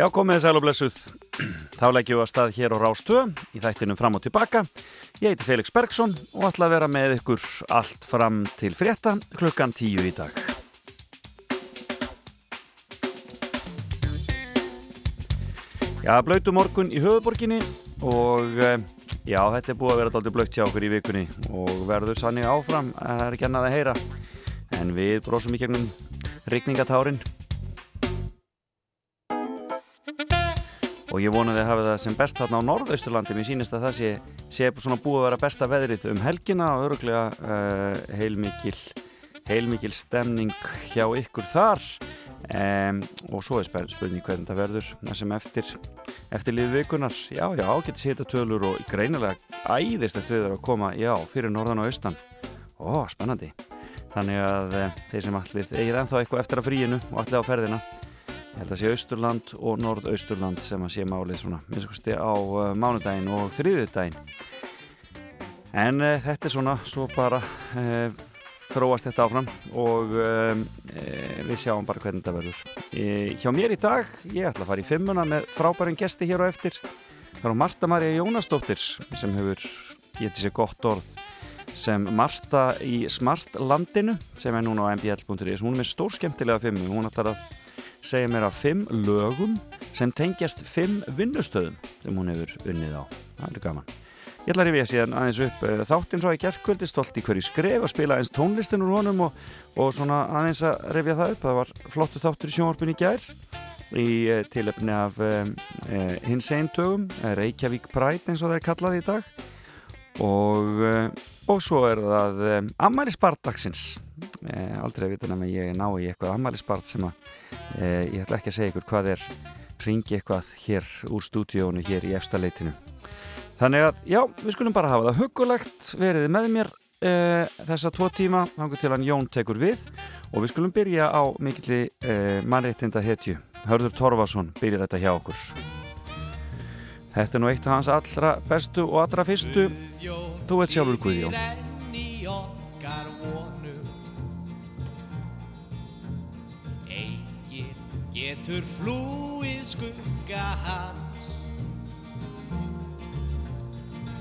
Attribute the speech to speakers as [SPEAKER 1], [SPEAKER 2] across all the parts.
[SPEAKER 1] Já, komið sæl og blessuð. Þá leggjum við að stað hér á Rástöða í þættinum fram og tilbaka. Ég heiti Felix Bergsson og ætla að vera með ykkur allt fram til frétta klukkan tíu í dag. Já, blöytu morgun í höfuborginni og eh, já, þetta er búið að vera doldið blöytt hjá okkur í vikunni og verður sannig áfram, það er ekki annað að heyra. En við brósum í gegnum rikningatárin og ég vona þið hafið það sem best þarna á norðausturlandi mér sýnist að það sé, sé svona búið að vera besta veðrið um helgina og öruglega uh, heilmikil heilmikil stemning hjá ykkur þar. Um, og svo er spurning hvernig það verður það sem eftir eftir liðu vikunar, já já, getur setja tölur og greinilega æðist þetta við að koma, já, fyrir norðan og austan. Ó, spennandi. Þannig að uh, þeir sem allir eigið ennþá eitthvað eftir að fríinu og allir á ferðina Ég held að sé Austurland og Norðausturland sem að sé málið svona minnstakosti á uh, mánudaginn og þriðudaginn. En uh, þetta er svona, svo bara uh, þróast þetta áfram og um, við sjáum bara hvernig þetta verður. Hjá mér í dag, ég ætla að fara í fimmuna með frábærin gesti hér og eftir. Það er Marta Maria Jónasdóttir sem hefur getið sér gott orð sem Marta í Smartlandinu sem er núna á mbl.is. Hún er með stór skemmtilega fimmu, hún ætlar að segja mér af fimm lögum sem tengjast fimm vinnustöðum sem hún hefur unnið á. Það er gaman. Ég ætla að rifja síðan aðeins upp eh, þáttinn frá í gerðkvöldi, stolt í hverju skref og spila eins tónlistin úr honum og, og svona aðeins að rifja það upp. Það var flottu þáttur í sjónvarpun í gær í eh, tilöfni af uh, uh, hins eintögum, Reykjavík Pride eins og það er kallað í dag og, uh, og svo er það Amari Spartaksins Eh, aldrei að vita nefn að ég ná í eitthvað ammælisbart sem að eh, ég ætla ekki að segja ykkur hvað er. Ringi eitthvað hér úr stúdíónu hér í efstaleitinu þannig að já, við skulum bara hafa það hugulegt verið með mér eh, þessa tvo tíma, hangur til hann Jón tekur við. Og við skulum byrja á mikilli eh, mannreitinda hetju Hörður Torfarsson byrjar þetta hjá okkur. Þetta er nú eitt af hans allra bestu og allra fyrstu. Þú ert sjálfur Guðjón
[SPEAKER 2] getur flúið skugga hans.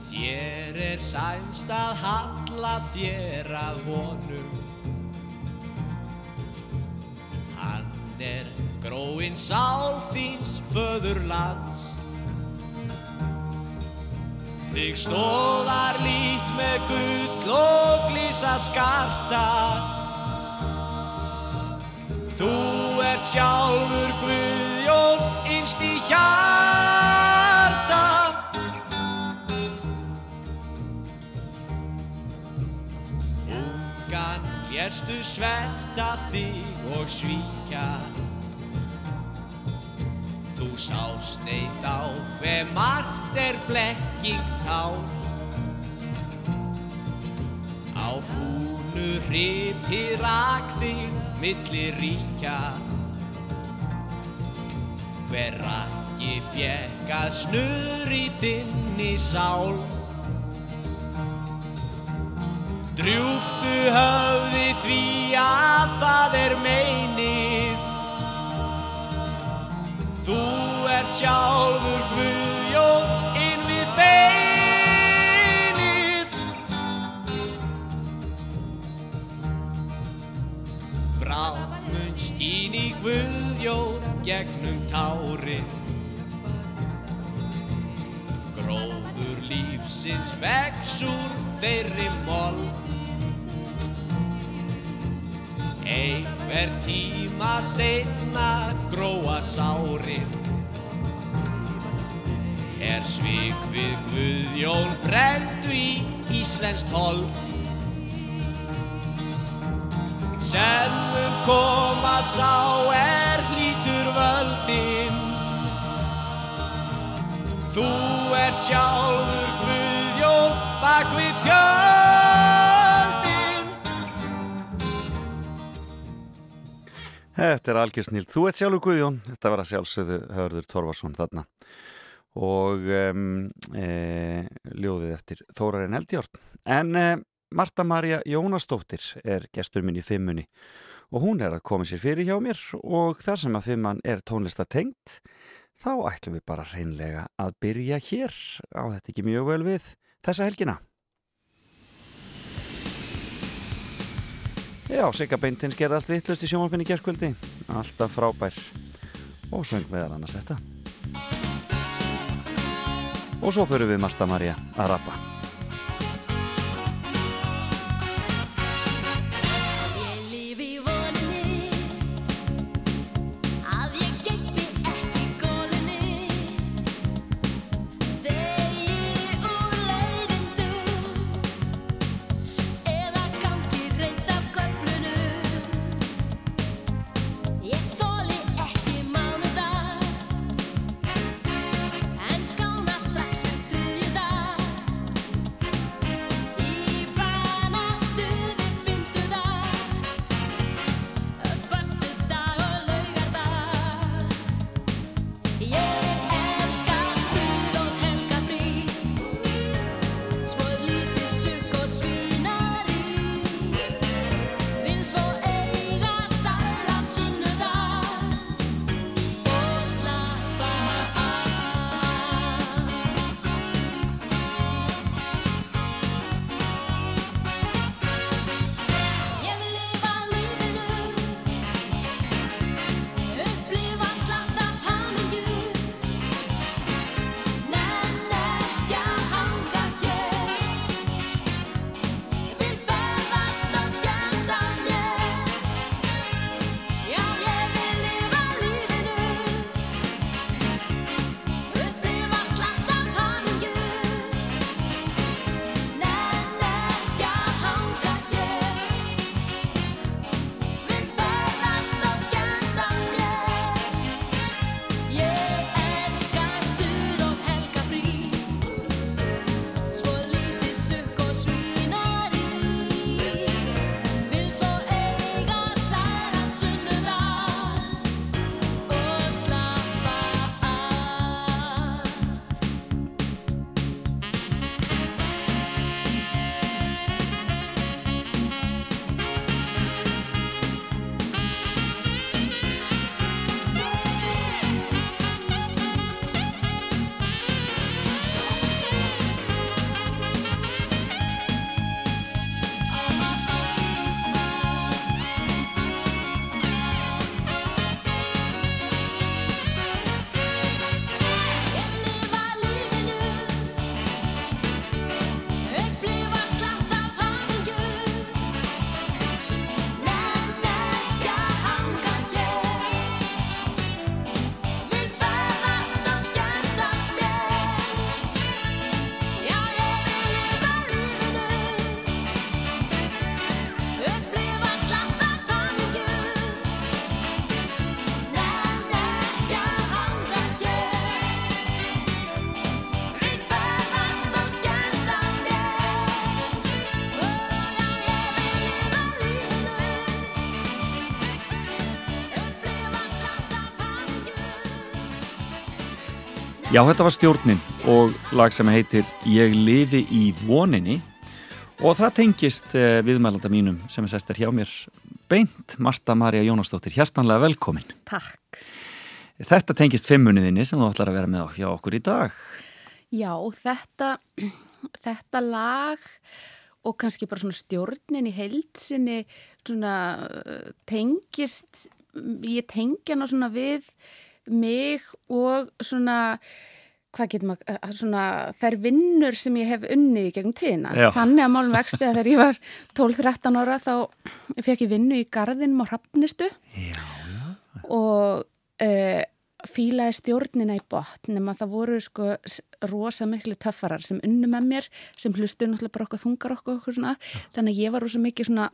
[SPEAKER 2] Þér er sæmst að halla þér að honum. Hann er gróinn sál þíns föðurlands. Þig stóðar lít með gull og glísa skarta Þú ert sjálfur Guðjón innst í hjarta. Ungan lérstu sverta þig og svíkja. Þú sást neyð þá hver margt er blekking tál Á fúnu hripi rak þig milli ríkja. Hver rakki fjekk að snurri þinni sál. Drjúftu höfði því að það er meinið. Þú ert sjálfur Guðjón skín í Guðjón gegnum tárin. Gróður lífsins vex úr þeirri moll Einhver tíma setna gróa sárin. Er svik við Guðjón brendu í Íslenskt hold Sennum koma sá er hlítur völdin Þú ert sjálfur Guðjón bak við tjöldin
[SPEAKER 1] Þetta er algjör snill. Þú ert sjálfur Guðjón. Þetta var að sjálfsögðu Hörður Torfarsson þarna. Og um, e, ljóðið eftir Þórarinn Eldjórn. En e, Marta Maria Jónasdóttir er gestur minn í fimmunni og hún er að koma sér fyrir hjá mér og þar sem að fimmann er tónlistatengt
[SPEAKER 3] þá ætlum við bara hreinlega að byrja hér á þetta ekki mjög vel við þessa helgina. Já, Sigga Beintins gerði allt vittlust í sjónvarpinni gerðkvöldi, alltaf frábær og söng meðal annars þetta. Og svo förum við Marta Maria að rappa. Já, þetta var stjórnin og lag sem heitir Ég lifi í voninni og það tengist eh, viðmælanda mínum sem er sestir hjá mér beint, Marta Maria Jónasdóttir hjertanlega velkomin.
[SPEAKER 4] Takk.
[SPEAKER 3] Þetta tengist fimmuniðinni sem þú ætlar að vera með hjá okkur í dag.
[SPEAKER 4] Já, þetta, þetta lag og kannski bara svona stjórnin í heilsinni svona tengist, ég tengja ná svona við mig og svona hvað getur maður, eh, svona þær vinnur sem ég hef unnið í gegnum tíðina. Já. þannig að málum vexti að þegar ég var 12-13 ára þá fekk ég vinnu í gardinum á Hrafnistu. Og uh, fílaði stjórnina í botn nema það voru sko rosa miklu töffarar sem unnu með mér sem hlustu náttúrulega bara okkur þungar okkur, okkur svona, þannig að ég var rosa mikið svona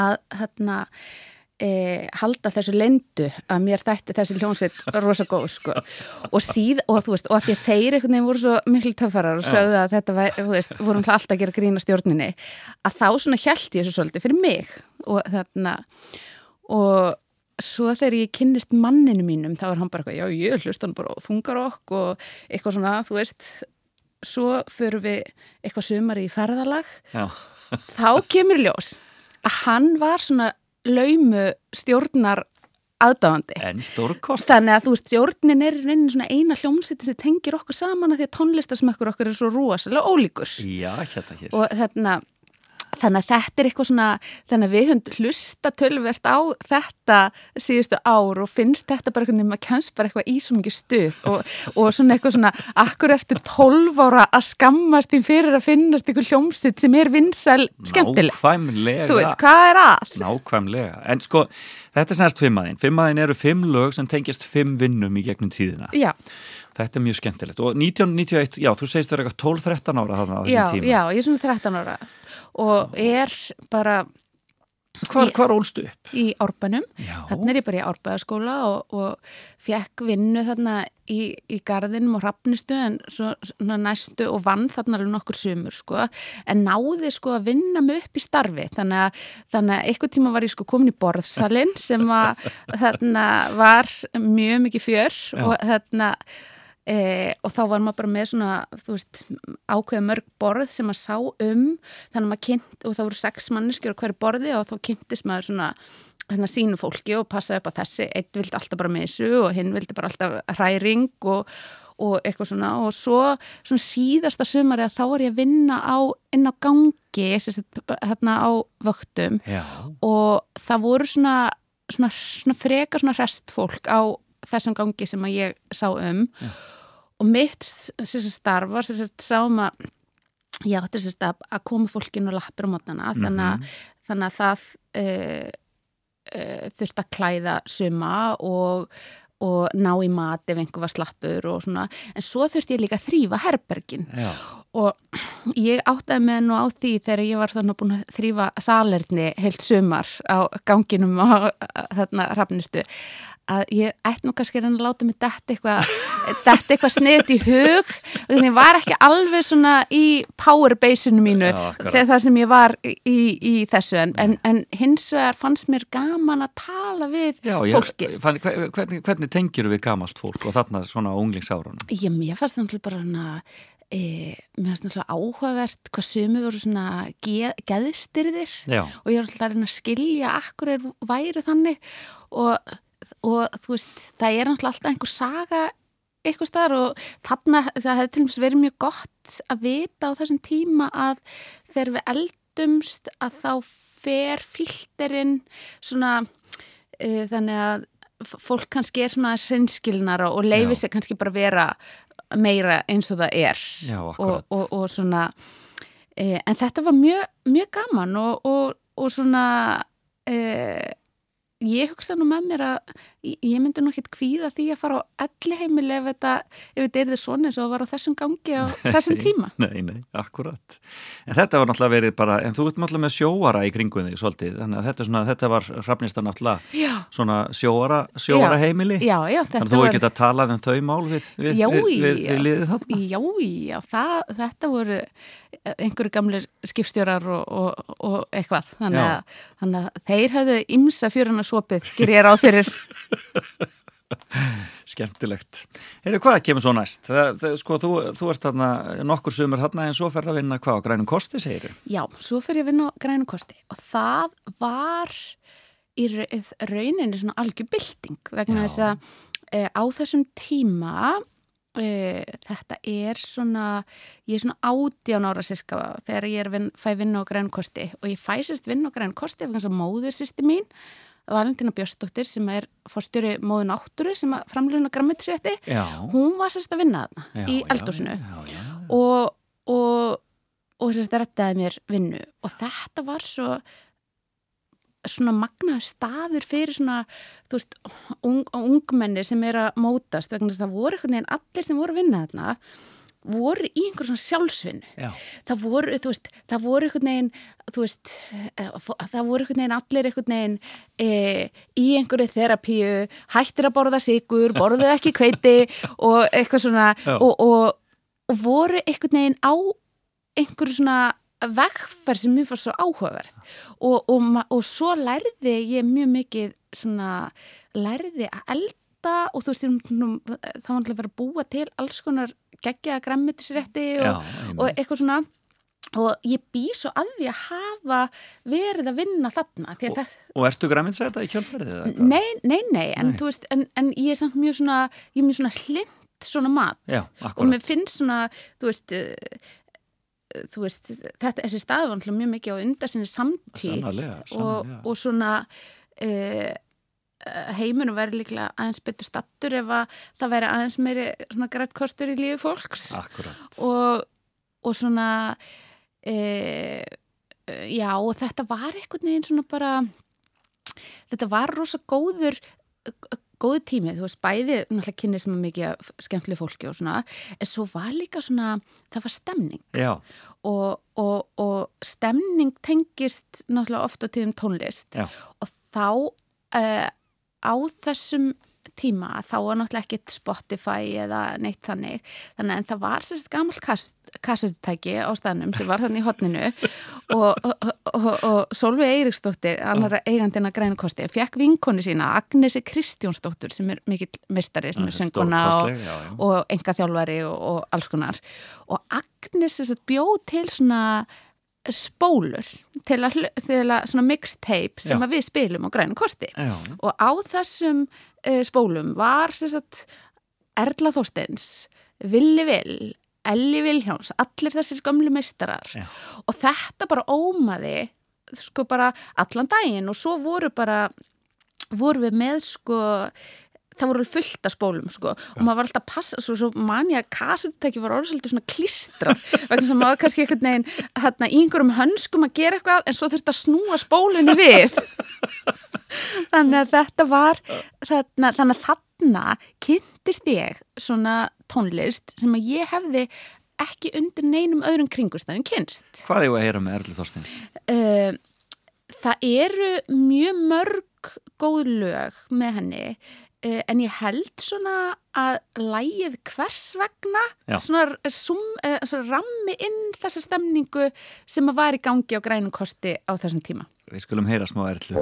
[SPEAKER 4] að hérna e, halda þessu lendu að mér þætti þessi hljómsveit rosa góð sko. Og síð og þú veist og að því að þeir einhvern veginn voru svo miklu töffarar og sögðu að þetta var, þú veist, voru alltaf að gera grína stjórninni að þá svona held ég þessu svolítið fyrir mig. Og þarna og svo þegar ég kynnist manninu mínum þá er hann bara eitthvað, já ég hlust hann bara og þungar okk og eitthvað svona, þú veist. Svo fyrir við eitthvað sumari í ferðalag. Já. þá kemur ljós að hann var svona laumu stjórnar aðdáðandi
[SPEAKER 1] En stórkost
[SPEAKER 4] þannig að þú veist, stjórnin er rauninni svona eina hljómsveitin sem tengir okkur saman að því að tónlistasmökkur okkur er svo rosalega ólíkur.
[SPEAKER 1] Já, hérna hér.
[SPEAKER 4] Og þarna Þannig að þetta er eitthvað svona, þannig að við höfum hlusta tölvert á þetta síðustu ár og finnst þetta bara eitthvað nema kemst bara eitthvað í svo mikið stuð og, og svona eitthvað svona, akkur ertu 12 ára að skammast þín fyrir að finnast eitthvað hljómsitt sem er vinsæl skemmtileg.
[SPEAKER 1] Nákvæmlega.
[SPEAKER 4] Þú veist, hvað er að?
[SPEAKER 1] Nákvæmlega, en sko þetta er sennast fimmaðinn, fimmaðinn eru fimm lög sem tengjast fimm vinnum í gegnum tíðina.
[SPEAKER 4] Já,
[SPEAKER 1] Þetta er mjög skemmtilegt. Og 1991, já, þú segist vera eitthvað 12-13 ára þarna á
[SPEAKER 4] já,
[SPEAKER 1] þessum tíma.
[SPEAKER 4] já, ég er svona 13 ára. Og er bara
[SPEAKER 1] Hvar, hvar ólstu upp?
[SPEAKER 4] í árbænum.
[SPEAKER 1] Já,
[SPEAKER 4] Þannig er ég bara í árbæðaskóla og, og fekk vinnu þarna í, í garðinum og rafnistu en svo, svona næstu og vann þarna alveg nokkur sumur sko. En náði sko að vinna mig upp í starfi. Þannig að, þannig að eitthvað tíma var ég sko komin í borðsalinn sem að þarna var mjög mikið fjör og þarna E, og þá var maður bara með svona veist, ákveða mörg borð sem maður sá um. Þannig að maður kynnt og það voru sex manneskjur á hverju borði og þá kynntist maður svona hérna sínu fólki og passaði upp á þessi. Einn vildi alltaf bara með þessu og hinn vildi bara alltaf hræring og, og eitthvað svona. Og svo svona síðasta sumari að þá var ég að vinna á inn á gangi hérna á vöktum.
[SPEAKER 1] Já,
[SPEAKER 4] og það voru svona, svona, svona freka svona restfólk á þessum gangi sem að ég sá um og mitt starf var sáum að ég átti starf að koma fólkinu og lappir á mótnana þannig, að, þannig að það uh, uh, þurfti að klæða suma og og ná í mat ef einhver var slappur og svona, en svo þurfti ég líka að þrýfa herbergin.
[SPEAKER 1] Já,
[SPEAKER 4] og ég áttaði með nú á því þegar ég var þannig búin að þrýfa salerni heilt sumar á ganginum á þarna rafnistu að ég ætti nú kannski að láta mig detta eitthvað detta eitthvað sniðt í hug. Og ég var ekki alveg svona í powerbaseinu mínu
[SPEAKER 1] Já,
[SPEAKER 4] þegar það sem ég var í, í þessu. En, en, en hins vegar fannst mér gaman að tala við
[SPEAKER 1] já ég,
[SPEAKER 4] fólki
[SPEAKER 1] fann, hver- hvernig, hvernig tengjur við gamalt fólk og þarna svona unglingsárunum?
[SPEAKER 4] Já, mér fannst náttúrulega bara hana, e, mér fannst náttúrulega áhugavert hvað sumi voru svona ge, geðstyrðir.
[SPEAKER 1] Já,
[SPEAKER 4] og ég var alltaf að reyna að skilja akkur er væri þannig. Og, og þú veist, það er náttúrulega alltaf einhver saga eitthvað staðar og þarna það hefði til dæmis verið mjög gott að vita á þessum tíma að þegar við eldumst að þá fer filterinn svona uh, þannig að fólk kannski er svona hreinskilnara og leifir sér kannski bara vera meira eins og það er
[SPEAKER 1] Já,
[SPEAKER 4] og, og, og svona e, en þetta var mjög, mjög gaman og, og, og svona e, ég hugsa nú með mér að ég myndi nú ekkert kvíða því að fara á elli heimili ef þetta, ef þetta er þið svona eins og var á þessum gangi á þessum tíma
[SPEAKER 1] Nei, nei, akkurat. En þetta var náttúrulega verið bara, en þú ert náttúrulega með sjóara í kringum þig svolítið, þannig að þetta, svona, þetta var hrafnista náttúrulega
[SPEAKER 4] Já,
[SPEAKER 1] svona sjóara, sjóara heimili.
[SPEAKER 4] já, já
[SPEAKER 1] Þannig að þú
[SPEAKER 4] var
[SPEAKER 1] ekki að talað um þau mál við, við,
[SPEAKER 4] Já,
[SPEAKER 1] við, við,
[SPEAKER 4] já.
[SPEAKER 1] liðið þarna.
[SPEAKER 4] Já, já, það, þetta voru einhverju gamlir skipstjórar og, og, og eitthvað þannig
[SPEAKER 1] Já.
[SPEAKER 4] að, þannig að þeir höfðu ymsa fjöruna svopið, ger ég ráð fyrir
[SPEAKER 1] Skemmtilegt. Heyrðu, hvað kemur svo næst? Það, það, sko, þú, þú ert þarna nokkur sumur þarna en svo ferð að vinna hvað grænum kosti, segir
[SPEAKER 4] Já, svo fyrir ég að vinna á grænu kosti og það var í ra- rauninni svona algjör bylting vegna þess að e, á þessum tíma e, þetta er svona ég er svona átján ára sirka þegar ég vin, fæ vinna á grænu kosti og ég fæ sérst vinna á grænu kosti vegna þess að móður sýsti mín Valentina Björnsdóttir sem er fórstjóri móðu náttúru sem að framluna græmitisrétti
[SPEAKER 1] Já.
[SPEAKER 4] hún var sérst að vinna þarna
[SPEAKER 1] Já,
[SPEAKER 4] í eldúsinu og, og, og þess að rettaði mér vinnu. Og þetta var svo svona magnaður staður fyrir svona, þú veist, ung, ungmenni sem er að mótast vegna þess að það voru einhvern veginn allir sem voru að vinna þarna voru í einhver svona sjálfsvinnu.
[SPEAKER 1] Já.
[SPEAKER 4] það voru, þú veist, það voru einhvern veginn, þú veist, eh, það voru einhvern veginn allir einhvern veginn e, í einhverju þerapíu, hættir að borða sigur, borðuðu ekki kveiti og eitthvað svona og, og, og voru einhvern veginn á einhverju svona vegferð sem mér fannst svo áhugaverð. Og, og, svo lærði ég mjög mikið svona lærði að elda og þú veist, það var alltaf að vera búa til alls konar geggjaða græmmitisrétti og, og eitthvað svona og ég bý svo að því að hafa verið að vinna þarna
[SPEAKER 1] og, og ertu græmins að þetta í kjölfærið?
[SPEAKER 4] Nei, nei, nei, en, nei. Veist, en, en ég er samt mjög svona, ég mjög svona hlind svona mat
[SPEAKER 1] Já,
[SPEAKER 4] og mér finnst svona, þú veist uh, þú veist, þetta, þessi stað var mjög mikið á undarsinni samtíð
[SPEAKER 1] sannarlega,
[SPEAKER 4] sannarlega. Og, og svona uh, heimunum verður líklega aðeins betur stattur ef að það verður aðeins meiri svona grætt kostur í lífi fólks. Og, og svona uh, já og þetta var einhvern veginn svona bara þetta var rosa góður góðu tími, þú veist, bæði náttúrulega kynni sem er mikið skemmtileg fólki og svona, en svo var líka svona það var stemning. Og, og, og stemning tengist náttúrulega ofta til um tónlist.
[SPEAKER 1] Já.
[SPEAKER 4] og þá uh, á þessum tíma þá var náttúrulega ekkit Spotify eða neitt þannig. Þannig en það var sérst gammal kassetutæki á staðnum sem var þannig í hotninu og, og, og, og Solveig Eiríksdóttir, annar eigandina grænukosti, fekk vinkonu sína Agnesi Kristjónsdóttir sem er mikill mistari sem er sönguna og enga þjálfari og alls konar. Og Agnes bjóð til svona spólur til að, til að svona mixtape sem að við spilum á grænu kosti
[SPEAKER 1] Já.
[SPEAKER 4] og á þessum uh, spólum var sagt, Erla Þorsteins Villi Vil Elli Vilhjáns, allir þessir gamlu meistarar
[SPEAKER 1] Já.
[SPEAKER 4] og þetta bara ómaði sko bara allan daginn og svo voru bara voru við með sko það voru fullt af spólum sko. Og maður var alltaf að passa, svo, svo mani að kassetutæki var orðið svolítið svona klístra vegna sem maður kannski einhvern veginn hérna, í einhverjum hönskum að gera eitthvað en svo þurfti að snúa spólunni við. Þannig að þetta var þarna, þannig að þarna kynntist ég svona tónlist sem að ég hefði ekki undir neinum öðrum kringustafum kynst.
[SPEAKER 1] Hvað er þú að heyra með Erli Þorsteins?
[SPEAKER 4] Uh, það eru mjög mörg góð lög með henni en ég held svona að lægið hvers vegna svona, sum, uh, svona rammi inn þessa stemningu sem að var í gangi á grænum kosti á þessum tíma.
[SPEAKER 1] Við skulum heyra smá erlu.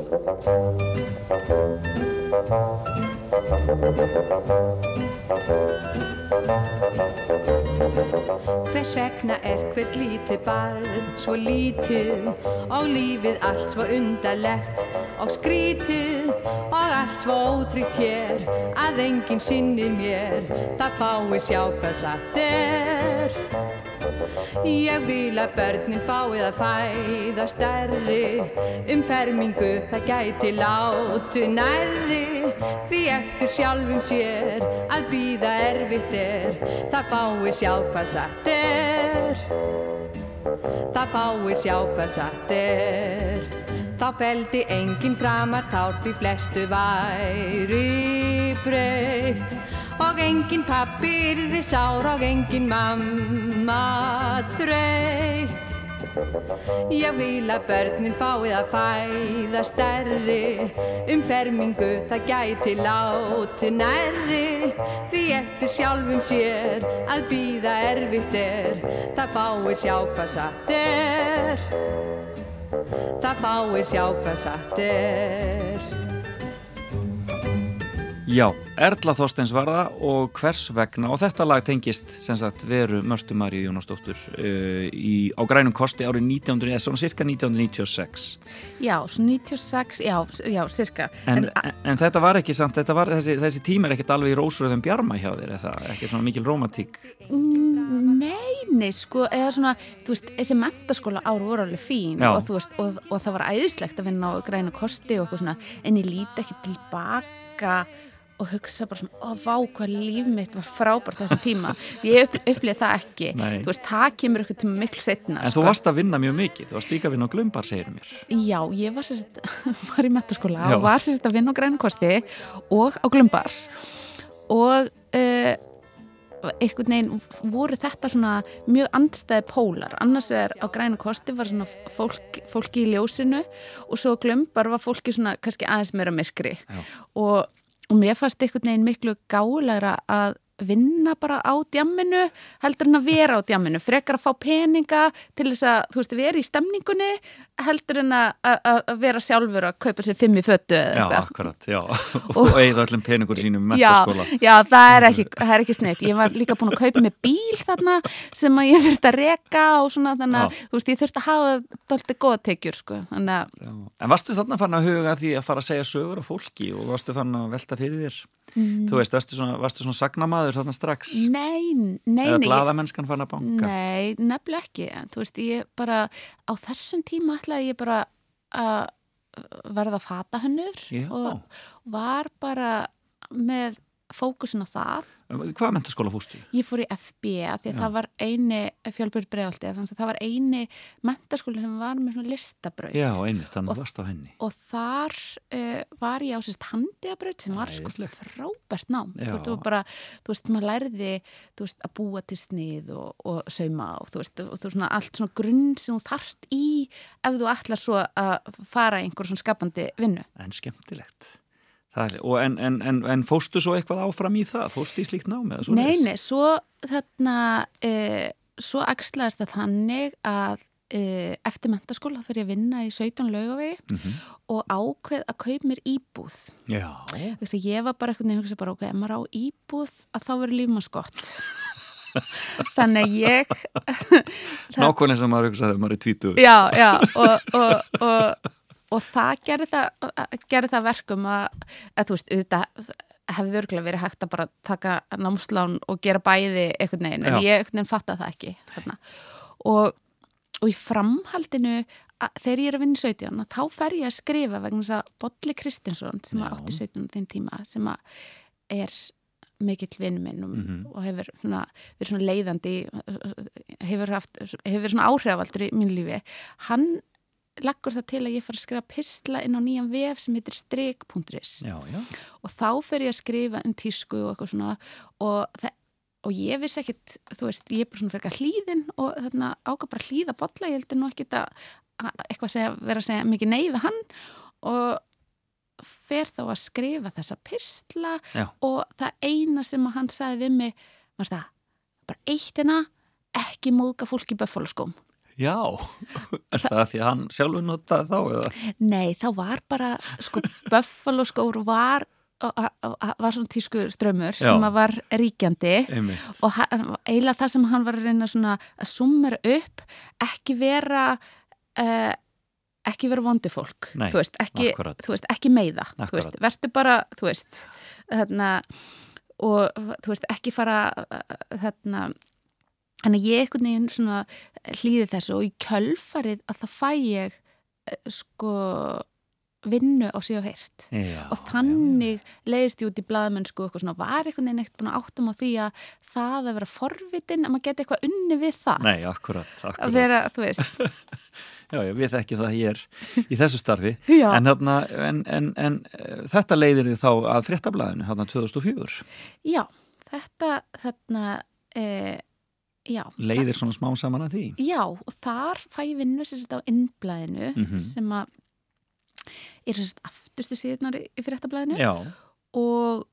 [SPEAKER 5] Hvers vegna er hvert lítið barn svo lítið og lífið allt svo undarlegt og skrítið og allt svo ótryggt hér að enginn sinni mér það fái sjá hvað satt er. Ég vil að börnin fáið að fæða stærri um fermingu það gæti láti nærri. Því eftir sjálfum sér að býða erfitt er það fáið sjá hvað satt er það fáið sjá hvað satt er. Þá feldi enginn framar tár því flestu væri breytt og enginn pappir þið sár og enginn mamma þreytt Ég vil að börnin fáið að fæða stærri. Um fermingu það gæti láti nærri. Því eftir sjálfum sér að býða erfitt er. Það fáið sjá hvað satt er. Það fáið sjá hvað satt er
[SPEAKER 1] Já, Erla Þorsteins var það og hvers vegna og þetta lag tengist sem sagt veru Mörstu Maríu Jónasdóttur uh, í, á grænum kosti árið 1900, eða svona cirka 1996
[SPEAKER 4] Já, svona 96, já, já, cirka
[SPEAKER 1] En, en, en þetta var ekki samt, var, þessi, þessi tíma er ekkert alveg í rósröðum bjarma hjá þér, það ekki svona mikil romantík?
[SPEAKER 4] Nei, nei, sko, eða svona þú veist, þessi mentaskóla áru voru alveg fín og, veist, og, og það var æðislegt að vinna á grænu kosti og eitthvað svona en ég líti ekki tilbaka og hugsa bara svona, ó, vá, hvað líf mitt var frábært þessum tíma. Ég upp, upplýði það ekki,
[SPEAKER 1] Nei.
[SPEAKER 4] þú veist, það kemur eitthvað tíma miklu setna
[SPEAKER 1] En sko. þú varst að vinna mjög mikið, þú varst líka að vinna á glömbar, segir mér.
[SPEAKER 4] Já, ég var sérst, var í metaskóla og var sérst að vinna á grænkosti og á glömbar og uh, einhvern veginn voru þetta svona mjög andstæði pólar. Annars er á grænu kosti var svona fólk, fólki í ljósinu og svo glömbar var fólki svona kannski aðeins meira myrkri.
[SPEAKER 1] Já.
[SPEAKER 4] og og mér fannst einhvern veginn miklu gálegra að vinna bara á djamminu heldur en að vera á djamminu. Frekar að fá peninga til þess að þú veist, vera í stemningunni heldur en að, vera sjálfur að kaupa sér fimm í eða
[SPEAKER 1] Já, akkurat, já. Og eigða öllum peningur sínum
[SPEAKER 4] Já,
[SPEAKER 1] metaskóla
[SPEAKER 4] já, það er ekki, það er ekki sneitt Ég var líka búin að kaupa með bíl þarna sem að ég þurfti að reka og svona þannig að, þú veist, ég þurfti að hafa dálítið góða tekjur, sko
[SPEAKER 1] Já. En varstu þarna fann að huga því að fara að segja sögur af fólki og varstu fann að velta fyrir þér
[SPEAKER 4] Mm.
[SPEAKER 1] Þú veist, varstu svona, varstu svona sagnamaður þarna strax?
[SPEAKER 4] Nei, nei,
[SPEAKER 1] eða bladamennskan fann að banka?
[SPEAKER 4] Nei, nefnilega ekki þú veist, ég bara á þessum tíma ætlaði ég bara að verða fatahönnur og var bara með fókusin á það
[SPEAKER 1] Hvað mentaskóla fústu?
[SPEAKER 4] ég fór í FB að því að það var eini fjölbjörn bregðaldi, þannig að það var eini mentaskóli sem var með svona listabraut.
[SPEAKER 1] Já, einmitt, þannig að varst á henni.
[SPEAKER 4] og þar uh, var ég á sérst handiabraut sem var sko frábært nám. Þú þú bara, þú veist, maður lærði þú veist, að búa til snið og, og sauma og þú veist, og þú svona allt svona grunn sem þú þarft í ef þú ætlar svo að fara einhver svona skapandi vinnu.
[SPEAKER 1] En skemmtilegt Það en, en, en, en fóstu svo eitthvað áfram í það? Fóstu í slíkt námi?
[SPEAKER 4] Nei, nei, svo þarna uh, svo axlaðist það þannig að uh, eftir mentaskóla fyrir ég að vinna í 17 laugavegi
[SPEAKER 1] Mhm.
[SPEAKER 4] og ákveð að kaup mér íbúð
[SPEAKER 1] Já,
[SPEAKER 4] Þess að ég var bara eitthvað nefnir bara, ok, ef maður á íbúð að þá verður lífmanns gott þannig að ég
[SPEAKER 1] nákvæmlega sem maður hugsaði þegar maður er tvítu
[SPEAKER 4] já, já og, og, og, og það gerði það gerði það verkum að, að þú veist, auðvitað hefði örgulega verið hægt að bara taka námslán og gera bæði einhvern veginn, en ég einhvern veginn fatta það ekki þarna. og, og í framhaldinu að, þegar ég er að vinna í 17 að þá fer ég að skrifa vegna þess að Bolli Kristinsson sem að átti 17 á þinn tíma sem að er mikill vinn minn og,
[SPEAKER 1] Mhm.
[SPEAKER 4] og hefur svona, verið svona leiðandi hefur, haft, hefur verið svona áhrifaldur í mínu lífi hann leggur það til að ég fara að skrifa pistla inn á nýjan vef sem heitir
[SPEAKER 1] já,
[SPEAKER 4] og þá fer ég að skrifa um tísku og eitthvað svona og, það, og ég vissi ekkit, þú veist, ég er bara svona fyrir hlýðin og þarna ákvað bara hlýða bolla, ég heldur nú ekkit að, að eitthvað að segja, vera að segja mikið nei við hann og fer þá að skrifa þessa pistla
[SPEAKER 1] Já.
[SPEAKER 4] og það eina sem hann sagði við mig var það, bara eitt hérna ekki móðga fólk í böffalaskóm
[SPEAKER 1] já Er það því að hann sjálfur notaði þá eða?
[SPEAKER 4] Nei, þá var bara, sko, Buffalo skór var, var svona tísku strömmur
[SPEAKER 1] Já.
[SPEAKER 4] sem að var ríkjandi
[SPEAKER 1] Einmitt.
[SPEAKER 4] og eiginlega það sem hann var að reyna svona að summera upp, ekki vera, uh, ekki vera vondi fólk,
[SPEAKER 1] Nei,
[SPEAKER 4] þú veist, ekki, þú veist, ekki meiða, þú veist, verður bara, þú veist, þarna, og þú veist, ekki fara, uh, þarna, Þannig að ég einhvern veginn svona hlýði þessu og í kjölfarið að það fæ ég eh, sko vinnu á síðan
[SPEAKER 1] Já,
[SPEAKER 4] og þannig leiðist ég út í blaðmennsku og eitthvað svona, var einhvern veginn ekkert búin að áttum á því að það að vera forvitin að maður geti eitthvað unni við það?
[SPEAKER 1] Nei, akkurat, akkurat.
[SPEAKER 4] að vera, þú veist.
[SPEAKER 1] Já, ég veit ekki það ég er í þessu starfi.
[SPEAKER 4] Já.
[SPEAKER 1] en, þarna, en, en, en eh, þetta leiðir þið þá að fréttablaðinu hérna 2004
[SPEAKER 4] já, þetta þarna e, já,
[SPEAKER 1] leiðir svona smá saman að því?
[SPEAKER 4] Já, og þar fæ ég vinnu sem þetta á innblæðinu
[SPEAKER 1] Mhm.
[SPEAKER 4] sem að er þess að afturstu síðunar í í fréttablaðinu.
[SPEAKER 1] Já,
[SPEAKER 4] og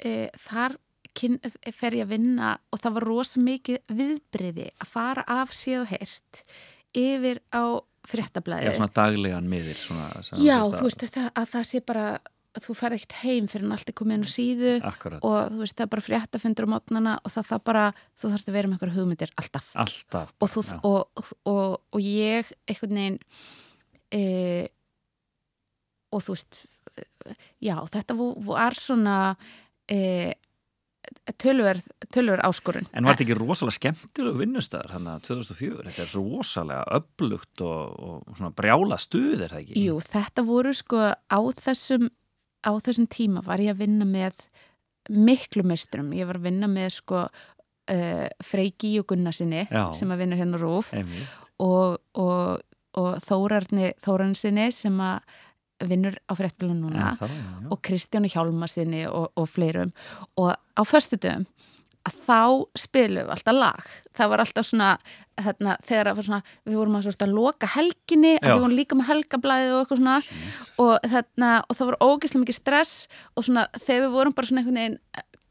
[SPEAKER 4] e, þar fer ég að vinna og það var rosa mikið viðbriði að fara af síð og heyrt yfir á fréttablaði
[SPEAKER 1] já svona daglegan miðir svona,
[SPEAKER 4] Já,
[SPEAKER 1] að-
[SPEAKER 4] þú veist það, að það sé bara að þú fer ekkert heim fyrir en allt er komið inn á síðu
[SPEAKER 1] Akkurat,
[SPEAKER 4] og þú veist það er bara fréttafundur á mótnana og það, það bara, þú þarfst að vera með einhverja hugmyndir alltaf
[SPEAKER 1] alltaf
[SPEAKER 4] og, þú, og, og, og, og ég einhvern veginn e, og þú veist já, þetta var svona e, tölverð tölverð áskorun
[SPEAKER 1] En var þetta ekki rosalega skemmtilegu vinnustæðar hann að 2004? Þetta er svo rosalega öflugt og, og svona brjála stuð er það ekki?
[SPEAKER 4] Jú, þetta voru sko á þessum á þessum tíma var ég að vinna með miklu mestrum, ég var að vinna með sko uh, Freyki og Gunnarsinni
[SPEAKER 1] Já.
[SPEAKER 4] sem að vinna hérna Rúf og, og, og Þórarni Þóransinni sem að vinnur á fréttbílun núna
[SPEAKER 1] En það, já, já.
[SPEAKER 4] og Kristjánu Hjálmarsinni og, og fleirum og á föstudöfum að þá spilum við alltaf lag. Það var alltaf svona þarna, þegar var svona, við vorum að, svona, að loka helginni við vorum líka með helgablaðið og eitthvað svona. Og, þarna, og það var ógeðslega mikið stress og svona þegar við vorum bara svona einhvern veginn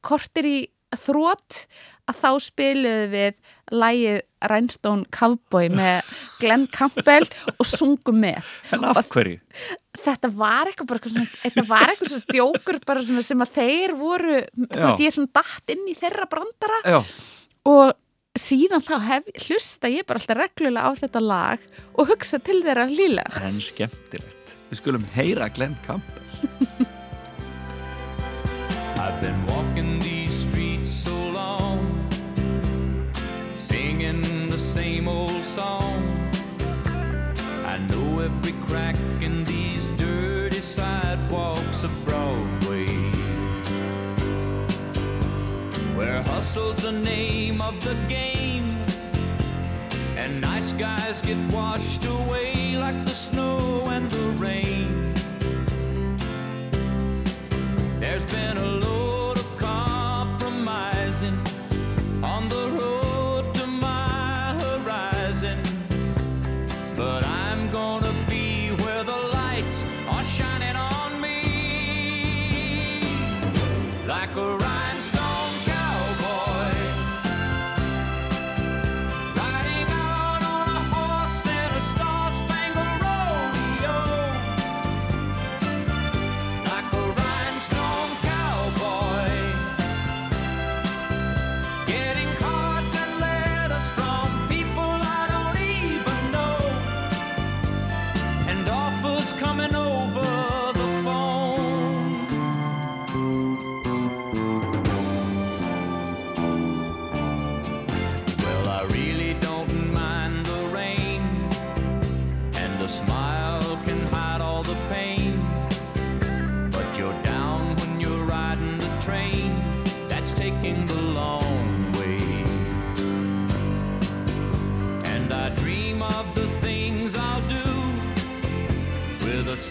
[SPEAKER 4] kortir í þrótt að þá spiluðu við lægið Rhinestone Cowboy með Glenn Campbell og sungum með.
[SPEAKER 1] En af hverju?
[SPEAKER 4] Þetta var eitthvað bara eitthvað svona, þetta var eitthvað svona djókur bara svona sem að þeir voru þú veist, ég er svona datt inn í þeirra brandara
[SPEAKER 1] Já,
[SPEAKER 4] og síðan þá hef, hlusta ég bara alltaf reglulega á þetta lag og hugsa til þeirra lílega
[SPEAKER 1] en skemmtilegt. Við skulum heyra Glenn Campbell.
[SPEAKER 2] I've been hustle's the name of the game, and nice guys get washed away like the snow and the rain. There's been a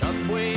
[SPEAKER 2] subway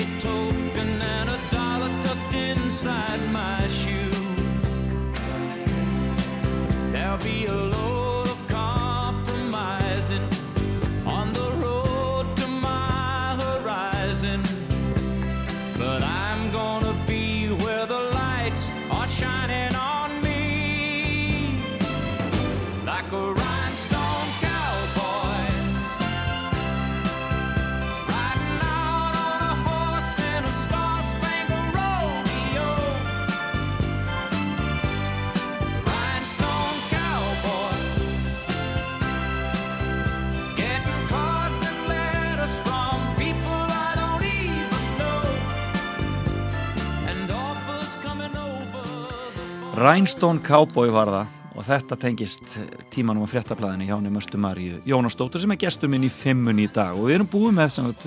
[SPEAKER 2] Rhinestone Cowboy
[SPEAKER 1] var það og þetta tengist tímanum á fréttablaðinu hjá henni Möstu Maríu Jónastóttur sem er gestur minn í fimmun í dag og við erum búið með sagt,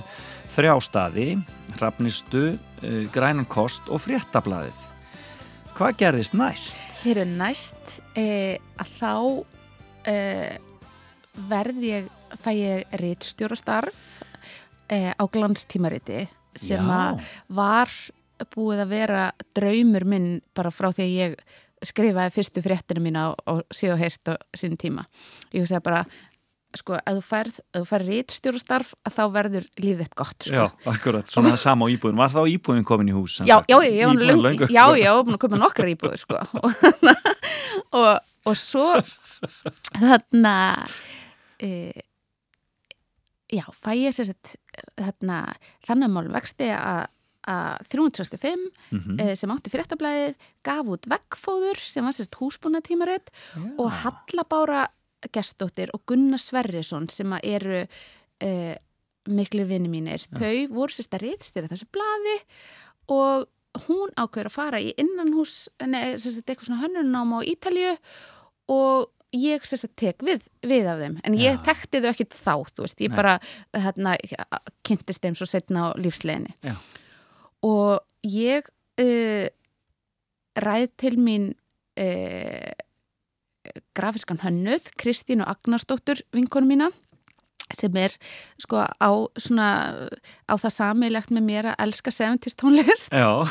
[SPEAKER 1] þrjá staði, hrafnistu, uh, grænan kost og fréttablaðið. Hvað gerðist næst?
[SPEAKER 4] Hér er næst e, að þá e, verð ég, fæ ég rítstjórastarf e, á glanstímariti sem að var búið að vera draumur minn bara frá því að ég skrifaði fyrstu fréttinu mína og, og síðu heyrst á sín tíma. Ég hugsaði bara, sko, ef þú færð, ef þú færð rítstjórastarf að þá verður lífið þitt gott, sko.
[SPEAKER 1] Já, akkurat, svona það sama á íbúðin. Var þá íbúðin komin í hús?
[SPEAKER 4] Já, já, ég, var búin að köpa nokkra íbúður sko. og, og, og svo þarna e, já, fæ ég sér sett þarna, þannig mál vexti að að 365
[SPEAKER 1] Mhm.
[SPEAKER 4] eh, sem átti fréttablaðið gaf út veggfóður sem var sérst húsbúnatímarit og Hallabára Gestóttir og Gunnar Sverrisson sem eru eh, miklu vinni mínir, þau voru sérst að rítstýra þessu blaði og hún ákveður að fara í innanhús, nei, sérst eitthvað svona hönnunám á Ítalju og ég sérst að tek við, við af þeim. En ég þekkti þau ekkit þá, þú veist, ég
[SPEAKER 1] Nei.
[SPEAKER 4] bara hérna, kynntist þeim svo setna á lífsleginni
[SPEAKER 1] Já.
[SPEAKER 4] Og ég uh, ræð til mín uh, grafiskan hönnuð Kristínu Agnarsdóttur vinkonu mína sem er sko á svona á það samilegt með mér að elska 70s tónlist.
[SPEAKER 1] Já,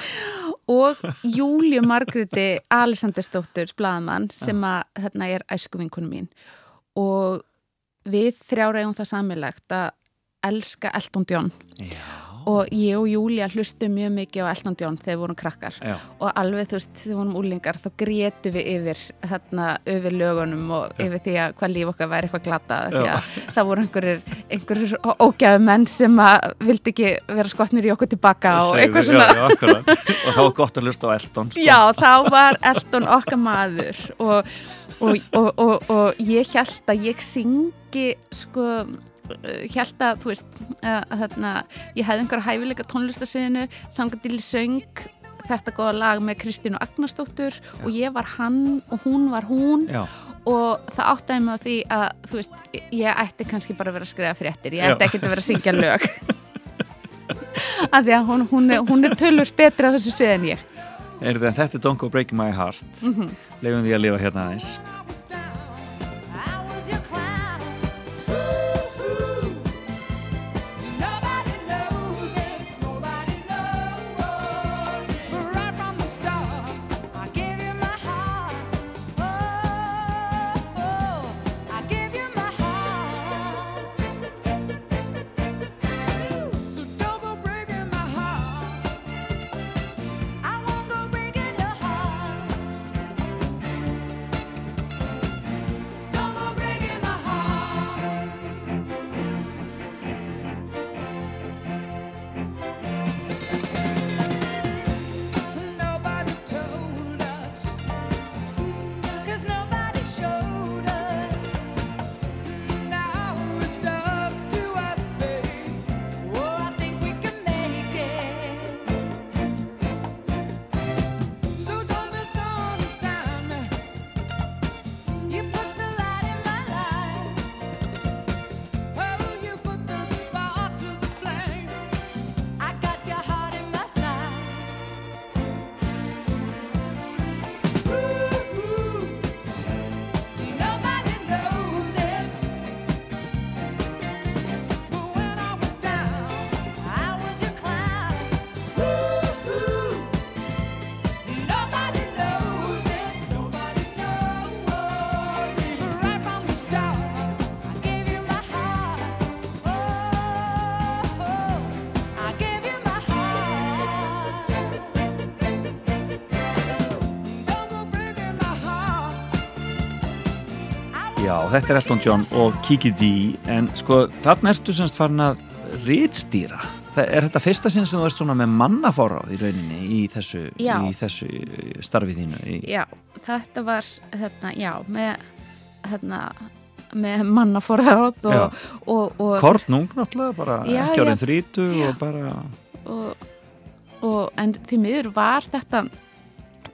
[SPEAKER 4] og Júliu Margréti Alessandersdóttur blaðmann sem að þarna er æsku vinkonu mín. Og við þrjára eigum það samilegt að elska Elton John.
[SPEAKER 1] Já.
[SPEAKER 4] Og ég og Júlia hlustu mjög mikið á Elton John þegar við vorum krakkar.
[SPEAKER 6] Já.
[SPEAKER 4] og alveg þú veist, þegar við vorum úlingar þá grétu við yfir þarna yfir lögunum og yfir því að hvað líf okkar væri eitthvað glata því að það voru einhverjir, einhverjir ógæðu menn sem að vildi ekki vera skotnir í okkur tilbaka og eitthvað svona.
[SPEAKER 6] já, já, og þá var gott að hlusta á Elton sko.
[SPEAKER 4] Já, þá var Elton okkar maður. Og, og, og, og, og ég held að ég syngi sko held að, þú veist að, þarna, ég hefði einhverja hæfileika tónlistasviðinu þangar til ég söng þetta góða lag með Kristínu Agnarsdóttur og ég var hann og hún var hún.
[SPEAKER 6] Já.
[SPEAKER 4] og það áttaði mig á því að þú veist, ég ætti kannski bara að vera að skrifa fréttir, ég ætti ekki að vera að syngja lög. Af því að hún, hún, er, hún er tölur betri á þessu svið en ég.
[SPEAKER 6] Er þetta, er Don't Go Breaking My Heart. Mm
[SPEAKER 4] Mhm.
[SPEAKER 6] leifum því að lifa hérna aðeins þetta er Elton John og Kiki D en sko þarna ertu semst farin að rítstýra er þetta fyrsta sinn sem þú ert svona með mannafáráð í rauninni í þessu, í þessu starfi þínu í,
[SPEAKER 4] Já, þetta var þetta, já, með þetta, með mannaforðaráð
[SPEAKER 6] Já.
[SPEAKER 4] og, og, og,
[SPEAKER 6] Kornung náttúrulega, bara
[SPEAKER 4] Já,
[SPEAKER 6] ekki
[SPEAKER 4] já.
[SPEAKER 6] þrítu og bara
[SPEAKER 4] og, og en því miður var þetta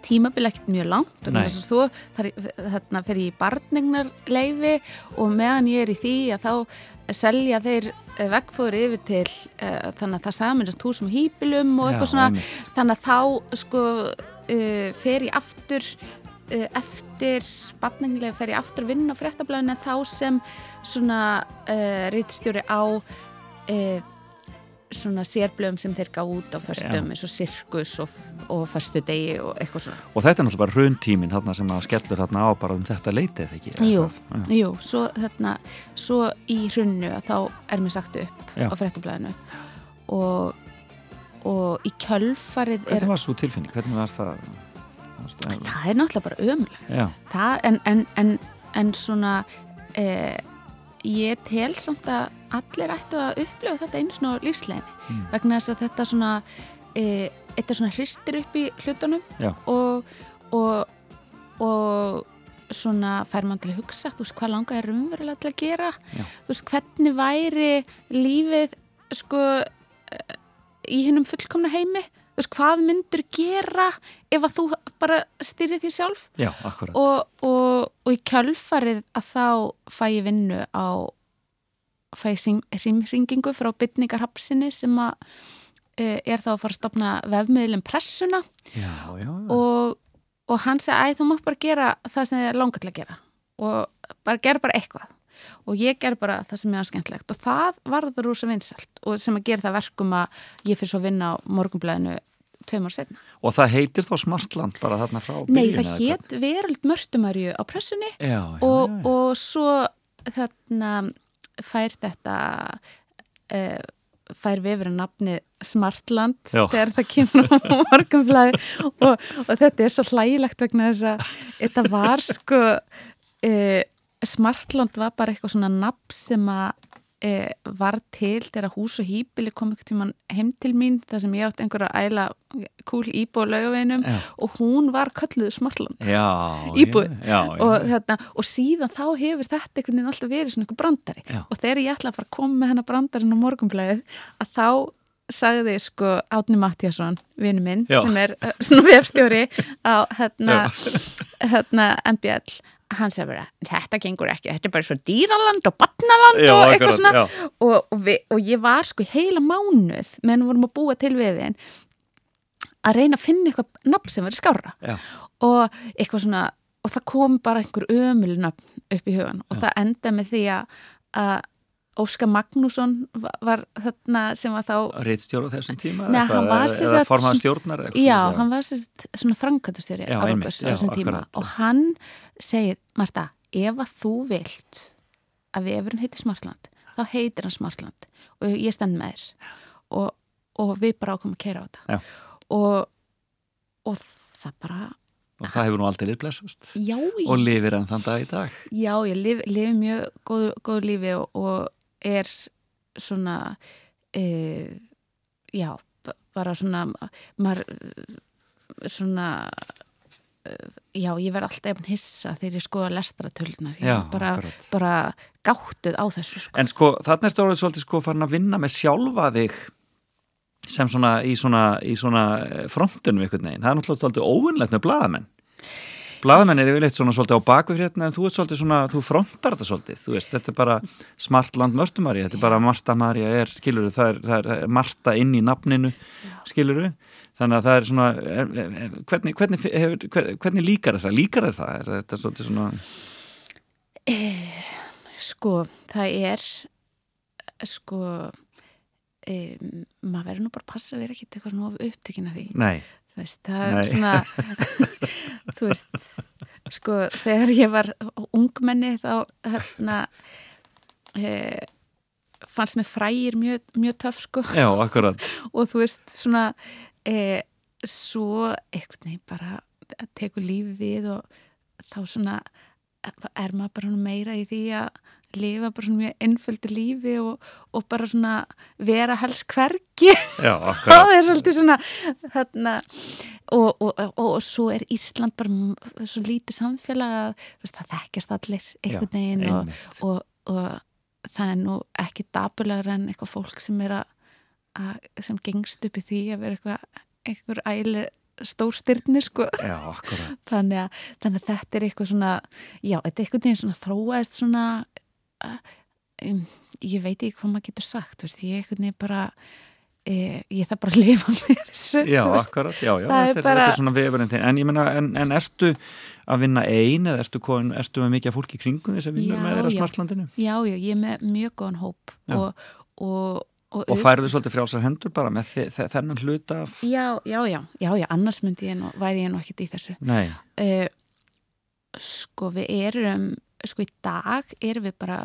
[SPEAKER 4] tímabil ekkert mjög langt. Svo þar, þarna fer ég í barningnarleifi og meðan ég er í því að þá selja þeir vegfóður yfir til uh, þannig að það saminast húsum og hýpilum og eitthvað svona.
[SPEAKER 6] einmitt.
[SPEAKER 4] þannig að þá sko uh, fer ég aftur uh, eftir barninglega fer ég aftur að vinna á fréttablaðinu þá sem svona rítstjóri á svona sérblöðum sem þeir gá út á föstum eins og sirkus og, og föstu degi og eitthvað svona
[SPEAKER 6] og þetta er náttúrulega bara rauntímin þarna sem að skellur þarna á bara um þetta leitið ekki
[SPEAKER 4] Jú,
[SPEAKER 6] Já.
[SPEAKER 4] jú, svo, þarna, svo í hrunnu að þá er mér sagt upp
[SPEAKER 6] Já.
[SPEAKER 4] á fréttablaðinu og, og í kjölfarið er,
[SPEAKER 6] Hvernig var svo tilfinning? Hvernig var það?
[SPEAKER 4] það er náttúrulega bara ömulegt það, en, en, en, en svona eh, ég tel samt að allir ættu að upplifa þetta einu svona á lífsleginni
[SPEAKER 6] Mm.
[SPEAKER 4] vegna þess að þetta svona eh, þetta svona hristir upp í hlutunum og, og, og svona fær mann til að hugsa þú veist hvað langa er raunverulega til að gera?
[SPEAKER 6] Já.
[SPEAKER 4] þú veist hvernig væri lífið sko eh, í hennum fullkomna heimi? Þú veist hvað myndur gera ef að þú bara styrið því sjálf?
[SPEAKER 6] Já,
[SPEAKER 4] og, og, og í kjölfarið að þá fæ ég vinnu á fæ ég símringingu frá bytningarhapsinni sem að uh, er þá að fara að stopna vefmiðlum pressuna.
[SPEAKER 6] Já, já, já.
[SPEAKER 4] og, og hann segi að þú mátt bara gera það sem þið langar til að gera. Og bara gera bara eitthvað. Og ég ger bara það sem er skemmtlegt og það varður úr sem vinsalt og sem að gera það verkum að ég fyrir svo vinna á morgunblæðinu tveim ár setna.
[SPEAKER 6] Og það heitir þá Smartland bara þarna frá
[SPEAKER 4] Nei,
[SPEAKER 6] byrjun,
[SPEAKER 4] það
[SPEAKER 6] eða
[SPEAKER 4] hétt veröld mörtumærju á pressunni. Og, og svo þarna fær þetta uh, fær vefurinn nafni Smartland
[SPEAKER 1] Já.
[SPEAKER 4] þegar það kemur á morgunflæði og, og þetta er svo hlægilegt vegna þess að þetta var sko e, Smartland var bara eitthvað svona nafn sem að e, var til þegar hús og hýbili kom einhvern tímann heim til mín þar sem ég átti einhverja æla kúl íbúi á laugaveinum
[SPEAKER 1] Já.
[SPEAKER 4] og hún var kölluð
[SPEAKER 1] já, já.
[SPEAKER 4] og, þarna, og síðan þá hefur þetta einhvern veginn alltaf verið svona einhver brandari
[SPEAKER 1] Já.
[SPEAKER 4] og þegar ég ætla að fara að koma með hennar brandarinn á morgunblæðið að þá sagði sko Átni Mattiasson, vinnu minn
[SPEAKER 1] Já.
[SPEAKER 4] sem er uh, svona vefstjóri á hérna, hérna MBL hann sagði bara, þetta gengur ekki þetta er bara svo dýraland og barnaland
[SPEAKER 1] Já,
[SPEAKER 4] og eitthvað svona
[SPEAKER 1] já.
[SPEAKER 4] og, og, við, og ég var sko heila mánuð meðan við vorum að búa til vefin að reyna að finna eitthvað nafn sem verið skárra
[SPEAKER 1] Já.
[SPEAKER 4] og eitthvað svona og það kom bara einhver ömul nafn upp í hugan og það endaði með því að, að Óskar Magnússon var, þarna sem var þá
[SPEAKER 1] Ritstjóra á þessum tíma?
[SPEAKER 4] Nei, hann var sagt-
[SPEAKER 1] formað stjórnar?
[SPEAKER 4] Já,
[SPEAKER 1] svoleiðis,
[SPEAKER 4] hann var sérst svona frankantustjóri
[SPEAKER 1] Já,
[SPEAKER 4] á þessum tíma
[SPEAKER 1] akkurat.
[SPEAKER 4] og hann segir, Marta, ef að þú vilt að vefurinn heitir Smartland þá heitir hann Smartland og ég stend með þér og, og við bara ákomum að kera á þetta og, og það bara
[SPEAKER 1] Og það hefur nú aldrei blessast.
[SPEAKER 4] já,
[SPEAKER 1] Og lifir enn þann dag í dag.
[SPEAKER 4] Já, ég lifi, lifi mjög góðu, góðu lífi og, og er svona e, já, bara svona maður svona e, já, ég verð alltaf efn hissa þegar ég skoða lestratölunar ég er bara, bara gáttuð á þessu sko.
[SPEAKER 1] En sko, þarna er stórið svolítið sko farin að vinna með sjálfa þig sem svona í svona, í svona frontunum einhvern veginn. Það er náttúrulega svolítið óvinnlegt með blaðamenn. Blaðamenn er yfirleitt svona svolítið á bakvið en þú ert svolítið svona, þú frontar þetta svolítið. Þú veist, þetta er bara smartland mörtumari, þetta er bara Marta Maria er, skiluru, það er, það er, það er Marta inn í nafninu, skiluru. Þannig að það er svona, er, er, er, hvernig, hvernig, hefur, hvernig, líkar það? Líkar það? Er þetta svolítið svona,
[SPEAKER 4] sko, það er sko um, maður verður nú bara að passa að vera ekkit eitthvað svona of upptekinn að því
[SPEAKER 1] nei,
[SPEAKER 4] þú veist, það er
[SPEAKER 1] Nei.
[SPEAKER 4] svona þú veist sko, þegar ég var ungmenni þá hérna e, fannst mér frægir mjög, mjög töff sko
[SPEAKER 1] já,
[SPEAKER 4] og þú veist, svona e, svo eitthvað nei, bara tekur lífi við og þá svona er maður bara meira í því að lifa bara svona mjög einföldu lífi og, og bara svona vera helst hvergi.
[SPEAKER 1] Já,
[SPEAKER 4] það er svolítið svona þarna og, og, og, svo er Ísland bara svo lítið samfélag það þekkjast allir einhvern veginn og,
[SPEAKER 1] einmitt.
[SPEAKER 4] og, og það er nú ekki dapulegur en eitthvað fólk sem er að, sem gengst upp í því að vera eitthvað einhver æli stórstyrnir sko.
[SPEAKER 1] Já,
[SPEAKER 4] þannig að, þannig að þetta er eitthvað svona já, þetta er eitthvað svona þróaðist svona ég veit ekki hvað maður getur sagt veist, ég er bara uh, ég þarf bara að lifa með þessu
[SPEAKER 1] Já, akkurat, já, já, þetta er,
[SPEAKER 4] bara-
[SPEAKER 1] þetta er svona vefurinn þinn, en ég meina, en, en ertu að vinna ein eða ertu, komin, ertu með mikið af fólki í kringum þess að vinna
[SPEAKER 4] Já,
[SPEAKER 1] með þér á smartlandinu
[SPEAKER 4] já, já, ég er með mjög góðan hóp og, og, og,
[SPEAKER 1] og færðu svolítið frjálsar hendur bara með þe þe þennan hluta af
[SPEAKER 4] já, já, já, já, já, annars myndi ég nú, væri ég nú ekkert í þessu.
[SPEAKER 1] Nei,
[SPEAKER 4] uh, sko við erum sko í dag erum við bara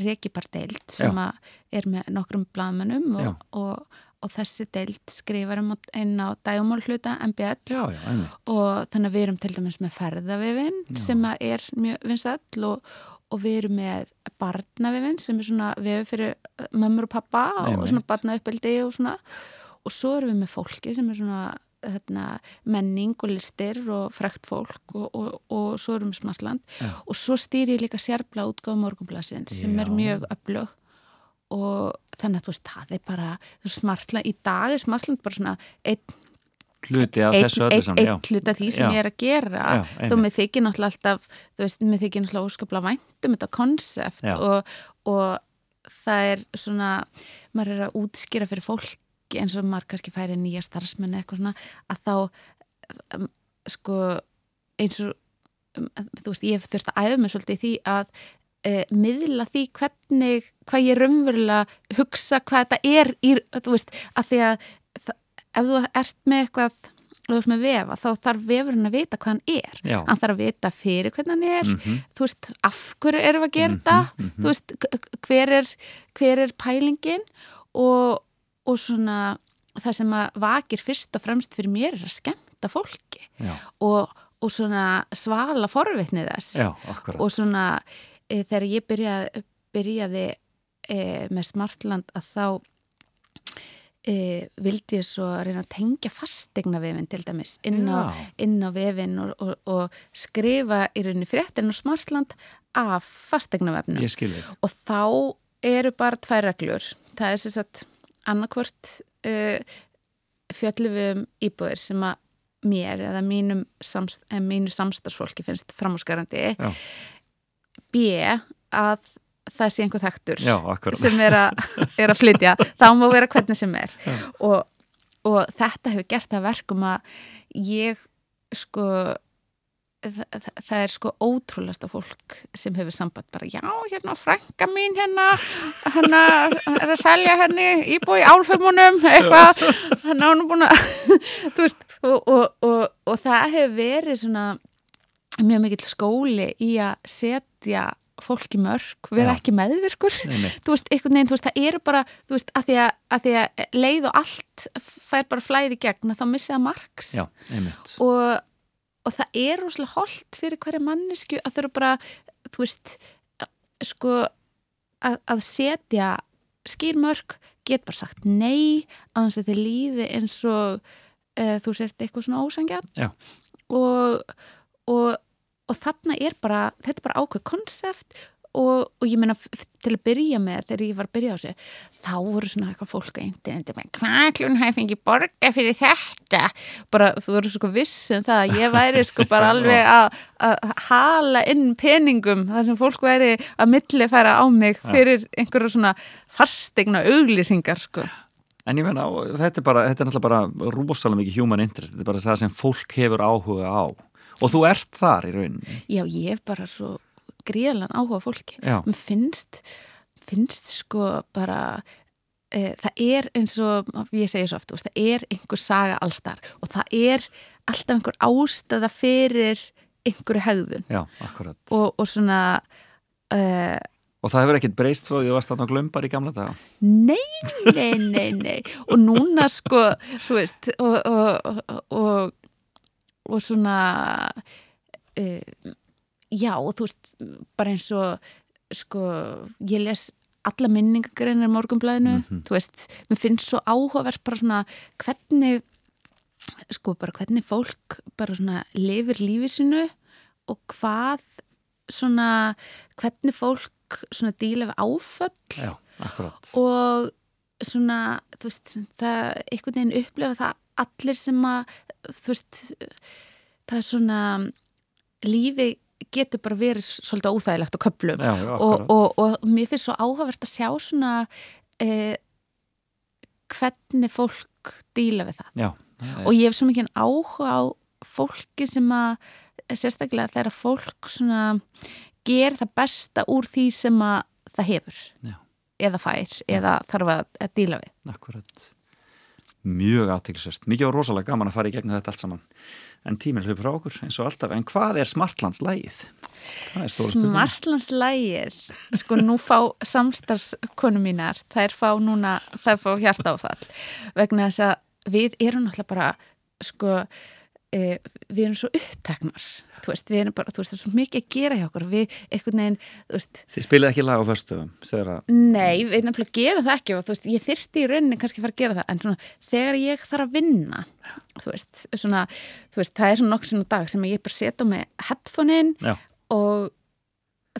[SPEAKER 4] reki bara deild sem er með nokkrum blaðmennum
[SPEAKER 1] Já.
[SPEAKER 4] og, og, og þessi deild skrifar um inn á dægumál hluta MBL
[SPEAKER 1] já, já,
[SPEAKER 4] og þannig að við erum til dæmis með ferðavifin sem er mjög vinsall og, og við erum með barnavifin sem er svona vefur fyrir uh, mömmur og pappa og svona barnauppeldi og svona. Og svo erum við með fólki sem er svona þarna, menning og listir og frekt fólk og, og, og svo erum við smartland
[SPEAKER 1] Já.
[SPEAKER 4] og svo stýri ég líka sérbla útgáð morgunblasins sem er
[SPEAKER 1] Já.
[SPEAKER 4] mjög öflög og þannig að þú veist, það er bara smartland, í dag er smartland bara svona einn
[SPEAKER 1] Hluti af
[SPEAKER 4] einn
[SPEAKER 1] þessu öllu saman, já
[SPEAKER 4] ein hluta því sem
[SPEAKER 1] Já.
[SPEAKER 4] ég er að gera
[SPEAKER 1] Já,
[SPEAKER 4] þó mér þykir náttúrulega alltaf þú veist, mér þykir náttúrulega óskaplega vænt um þetta konsept og, og það er svona maður er að útskýra fyrir fólki eins og maður kannski færi nýja starfsmenni eitthvað svona, að þá um, sko eins og um, þú veist, ég hef þurft að æfa mig svolítið því að uh, miðla því hvernig, hvað ég raunverulega hugsa hvað þetta er í, þú veist, að því að það, ef þú ert með eitthvað þú með vefa, þá þarf vefurinn að vita hvað hann er,
[SPEAKER 1] Já.
[SPEAKER 4] hann þarf að vita fyrir hvernig hann er,
[SPEAKER 1] Mhm.
[SPEAKER 4] þú veist af hverju erum við að gera þetta, þú veist k- k- hver er, hver er pælingin og, og svona það sem að vakir fyrst og fremst fyrir mér er að skemmta fólki og, og svona svala forvitni þess.
[SPEAKER 1] Já,
[SPEAKER 4] og svona e, þegar ég byrjaði, byrjaði e, með Smartland að þá e, vildi ég svo reyna að tengja fastegna vefin til dæmis inn á, inn á vefin og, og, og skrifa í rauninni fréttin og Smartland af fastegna vefnum og þá eru bara tvær reglur. Það er sem sagt annarkvort uh, fjöllum við um íbúðir sem að mér eða mínum samst, eh, mínu samstagsfólki finnst framhúsgarandi. B að það sé einhver þektur
[SPEAKER 1] Já,
[SPEAKER 4] sem er að, er að flytja. Þá má vera hvernig sem er. Og, og þetta hefur gert það verkum að ég sko það, það- er sko ótrúlasta fólk sem hefur samband bara já, hérna frænka mín hérna hérna er að selja henni íbúi álfömmunum eitthvað hann er búin að veist og, og, og, og það hefur verið svona mjög mikill skóli í að setja fólki mörg, vera ekki meðvirkur
[SPEAKER 1] Einmitt.
[SPEAKER 4] þú veist, einhvern veginn, þú veist, það eru bara þú veist, að því að, að því að leið og allt fær bara flæði í gegn að þá missið að marks
[SPEAKER 1] Já, einmitt.
[SPEAKER 4] og, og það er rosalega holdt fyrir hverja mannesku að þurfa bara, þú veist sko að, að setja skýrmörk get bara sagt nei á þess að þið líði eins og uh, þú sért eitthvað svona ósangjarn
[SPEAKER 1] Já.
[SPEAKER 4] og, og, og þarna er bara þetta er bara ákveð konsept og, og ég meina til að byrja með þegar ég var að byrja á þessu þá voru svona eitthvað fólk einnig hvað klun hafi fengið borga fyrir þetta bara þú voru sko viss um það að ég væri sko bara alveg að, að hala inn peningum þar sem fólk væri að milli færa á mig fyrir einhverju svona fastegna auglýsingar sko
[SPEAKER 1] En ég meina, þetta er bara, þetta er náttúrulega bara rosalega mikið human interest, þetta er bara það sem fólk hefur áhuga á. Og þú ert þar í rauninni.
[SPEAKER 4] Já, ég er bara svo gríðalan áhuga fólki. Mér finnst, finnst sko bara, e, það er eins og, ég segi svo oft, veist, það er einhver saga allstar og það er alltaf einhver ástæða fyrir einhverju
[SPEAKER 1] akkurat.
[SPEAKER 4] og, og svona, uh,
[SPEAKER 1] Og það hefur ekkert breyst frá því að þú varst á glömbar í gamla daga.
[SPEAKER 4] nei, nei, nei, nei, og núna sko, þú veist, og, og, og, og, og svona, uh, já, og þú veist, bara eins og, sko, ég les alla minningagreinar í morgunblæðinu, þú veist, mér finnst svo áhugavert bara svona hvernig, sko, bara hvernig fólk bara svona lifir lífið sinu og hvað svona, hvernig fólk svona díla við áföll.
[SPEAKER 1] Já,
[SPEAKER 4] og svona, þú veist, það einhvern veginn upplefa það allir sem að, þú veist það er svona lífi getur bara verið svolítið óþægilegt á köplum
[SPEAKER 1] Já, já,
[SPEAKER 4] og, og, og mér finnst svo áhugavert að sjá svona eh, hvernig fólk díla við það.
[SPEAKER 1] Já,
[SPEAKER 4] og ég hef svo mikið áhuga á fólki sem að sérstaklega þegar fólk svona ger það besta úr því sem að það hefur
[SPEAKER 1] Já.
[SPEAKER 4] eða fær eða þarf að, að díla við.
[SPEAKER 1] Akkurat. Mjög aðtilsvert. Mikið og rosalega gaman að fara í gegnum þetta allt saman. En tíminn hlupur frá okkur eins og alltaf. En hvað er Smartlandslægið? Það er.
[SPEAKER 4] Smartlandslægir sko nú fá samstarfskonu mínar þær fá núna, þær fá hjartáfall vegna þess að við erum náttúrulega bara sko e, við erum svo uppteknar. Þú veist, við erum bara, þú veist, það er svo mikið að gera hjá okkur. Við einhvern veginn, þú veist
[SPEAKER 1] Þið spilið ekki lag á föstum þegar að,
[SPEAKER 4] Nei, við nefnilega gerum það ekki og þú veist, ég þyrfti í rauninni kannski að fara að gera það en svona, þegar ég þarf að vinna þú veist, svona þú veist, það er svona nokkur svona dag sem ég bara setja mig headphone-in og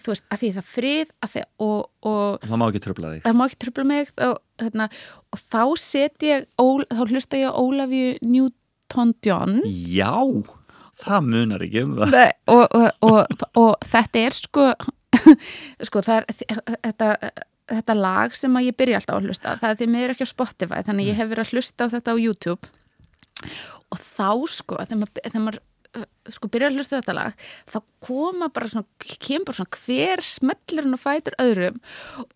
[SPEAKER 4] þú veist, að því það frið að því, og, og
[SPEAKER 1] það má ekki tröfla þig.
[SPEAKER 4] það má ekki tröfla mig og, þarna, og þá set ég ól, þá hlusta ég á Ólafju Newton-John
[SPEAKER 1] Já, það munar ekki um það.
[SPEAKER 4] Nei, og, og, og, og þetta er sko sko er þetta, þetta lag sem ég byrja alltaf að hlusta það er því mér ekki á Spotify þannig ég hef verið að hlusta á þetta á YouTube. Og þá sko þegar maður, þegar maður uh, sko byrja að hlusta þetta lag þá koma bara svona, kemur svona hver smellurinn og fætur öðrum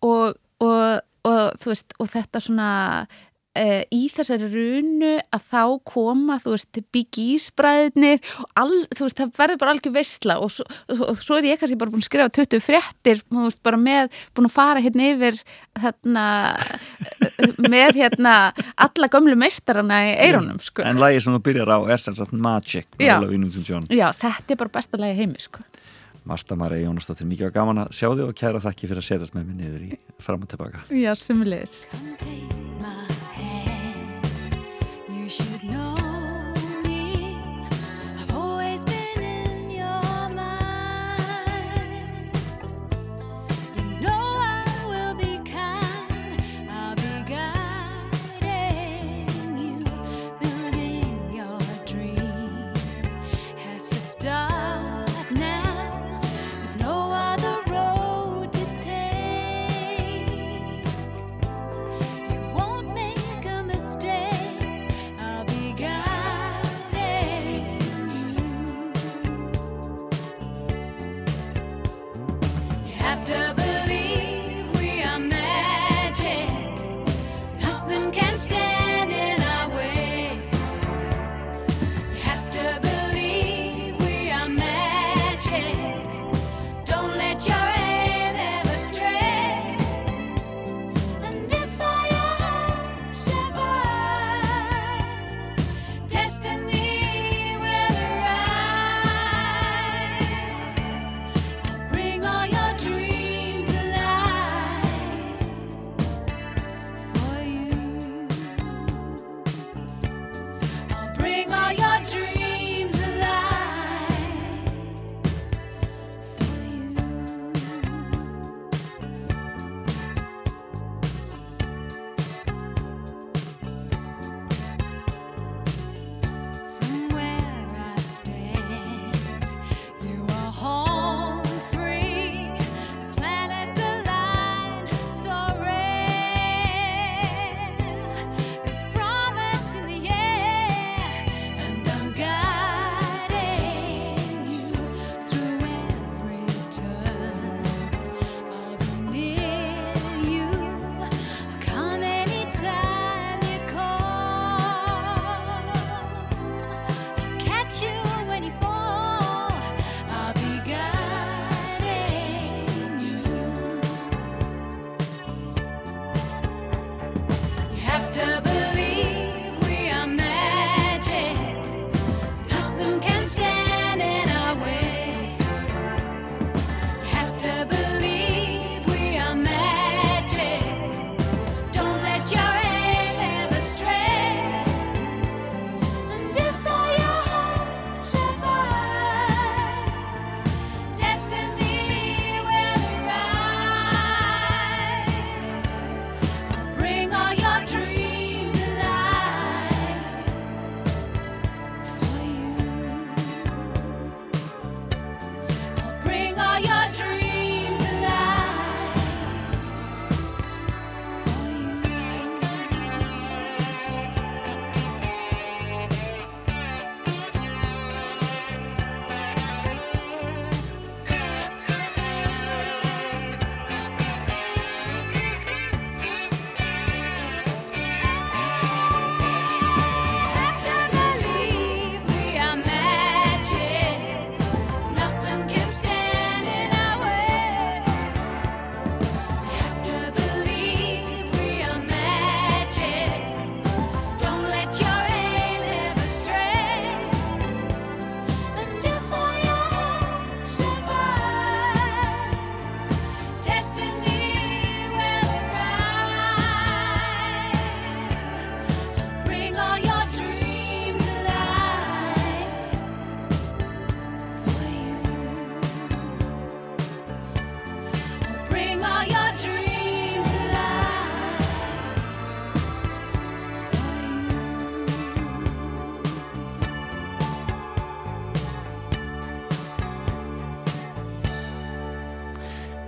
[SPEAKER 4] og, og, og þú veist og þetta svona uh, í þessari runu að þá koma þú veist all, þú veist það verður bara algjör veistla og svo, og, og svo er ég kannski bara búin að skrifa 20 fréttir þú veist bara með búin að fara hérna yfir þarna með hérna alla gömlu meistarana í eironum sko.
[SPEAKER 7] En lagi sem þú byrjar á er sem sagt Magic
[SPEAKER 4] Já. Já, þetta er bara besta lagi heimi sko.
[SPEAKER 7] Marta Marja Jónasdóttir, mikið var gaman að sjá þig og kæra þakki fyrir að setjast með mig niður í fram og tilbaka
[SPEAKER 4] Já, sumulegis
[SPEAKER 8] Come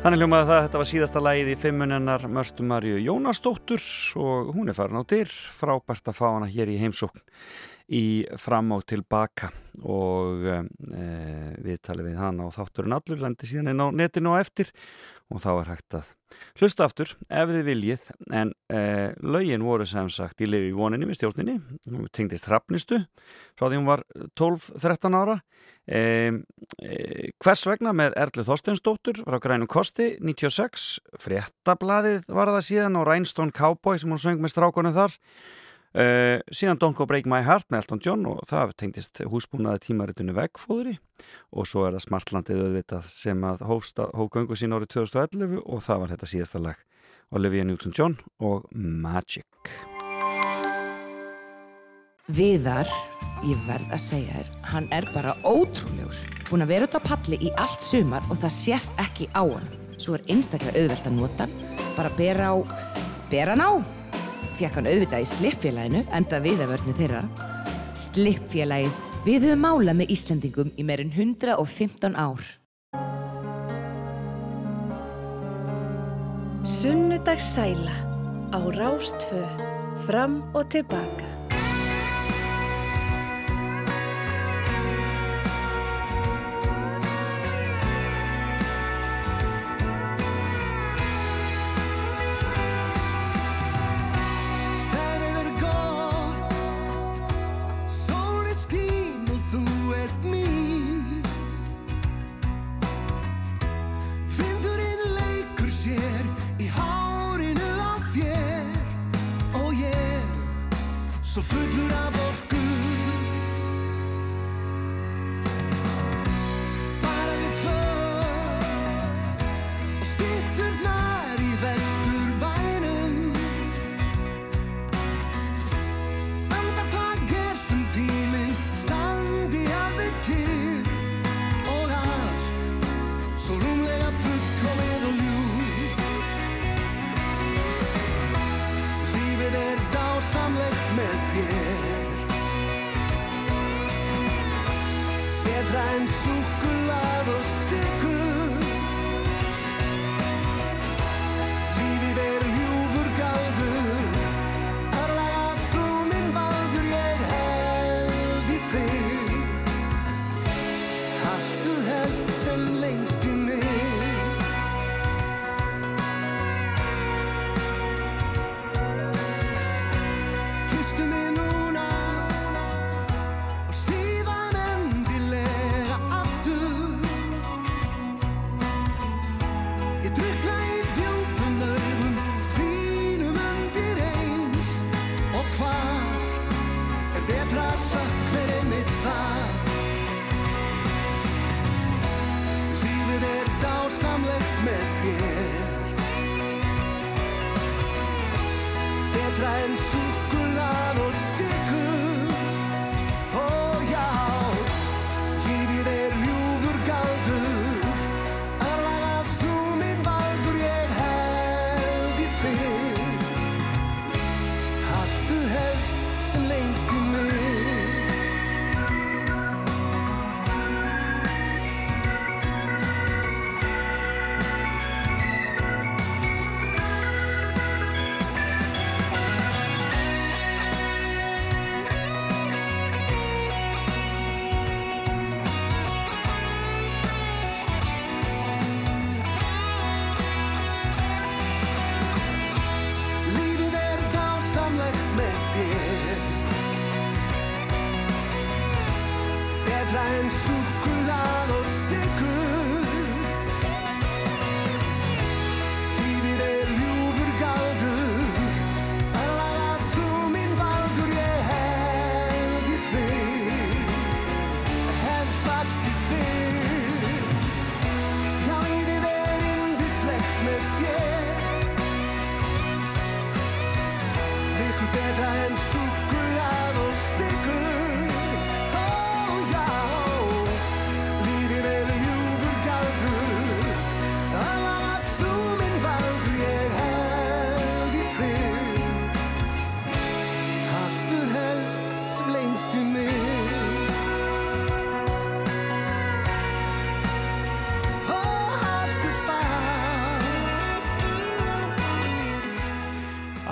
[SPEAKER 1] Þannig hljómaði það að þetta var síðasta lagið í fimmunennar Mörtu Marju Jónasdóttur og hún er farin á dyr, frábært að fá hana hér í heimsókn í fram og tilbaka. Og e, við talum við hana og þátturinn allur lendi síðan inn á netinu og eftir og þá er hægt að hlusta aftur ef þið viljið. En e, lögin voru sem sagt í lifi voninni með stjórninni, hún tengdist hrafnistu frá því hún var 12-13 ára. E, e, hvers vegna með Erlu Þorsteinsdóttur frá Grænum Kosti 96 fréttablaðið var það síðan og Rhinestone Cowboy sem hún söng með strákunum þar Uh, síðan Don't Go Break My Heart með Elton John og það tengdist húsbúnaði tímaritunni vegfóðri og svo er það Smartlandið auðvitað sem að hófsta hógöngu sín árið 2011 og það var þetta síðasta lag Olivia Newton-John og Magic
[SPEAKER 9] Viðar, ég verð að segja þér, hann er bara ótrúlegur. Búin að vera út á palli í allt sumar og það sést ekki á hann. Svo er einstaklega auðvelt að nota hann, bara bera á, bera hann á. Fjekk hann auðvitað í slippfélaginu, enda viðavörni þeirra. Slippfélagið, við höfum málað með Íslendingum í meirinn 115 ár.
[SPEAKER 10] Sunnudagssæla á Rástfö, fram og tilbaka.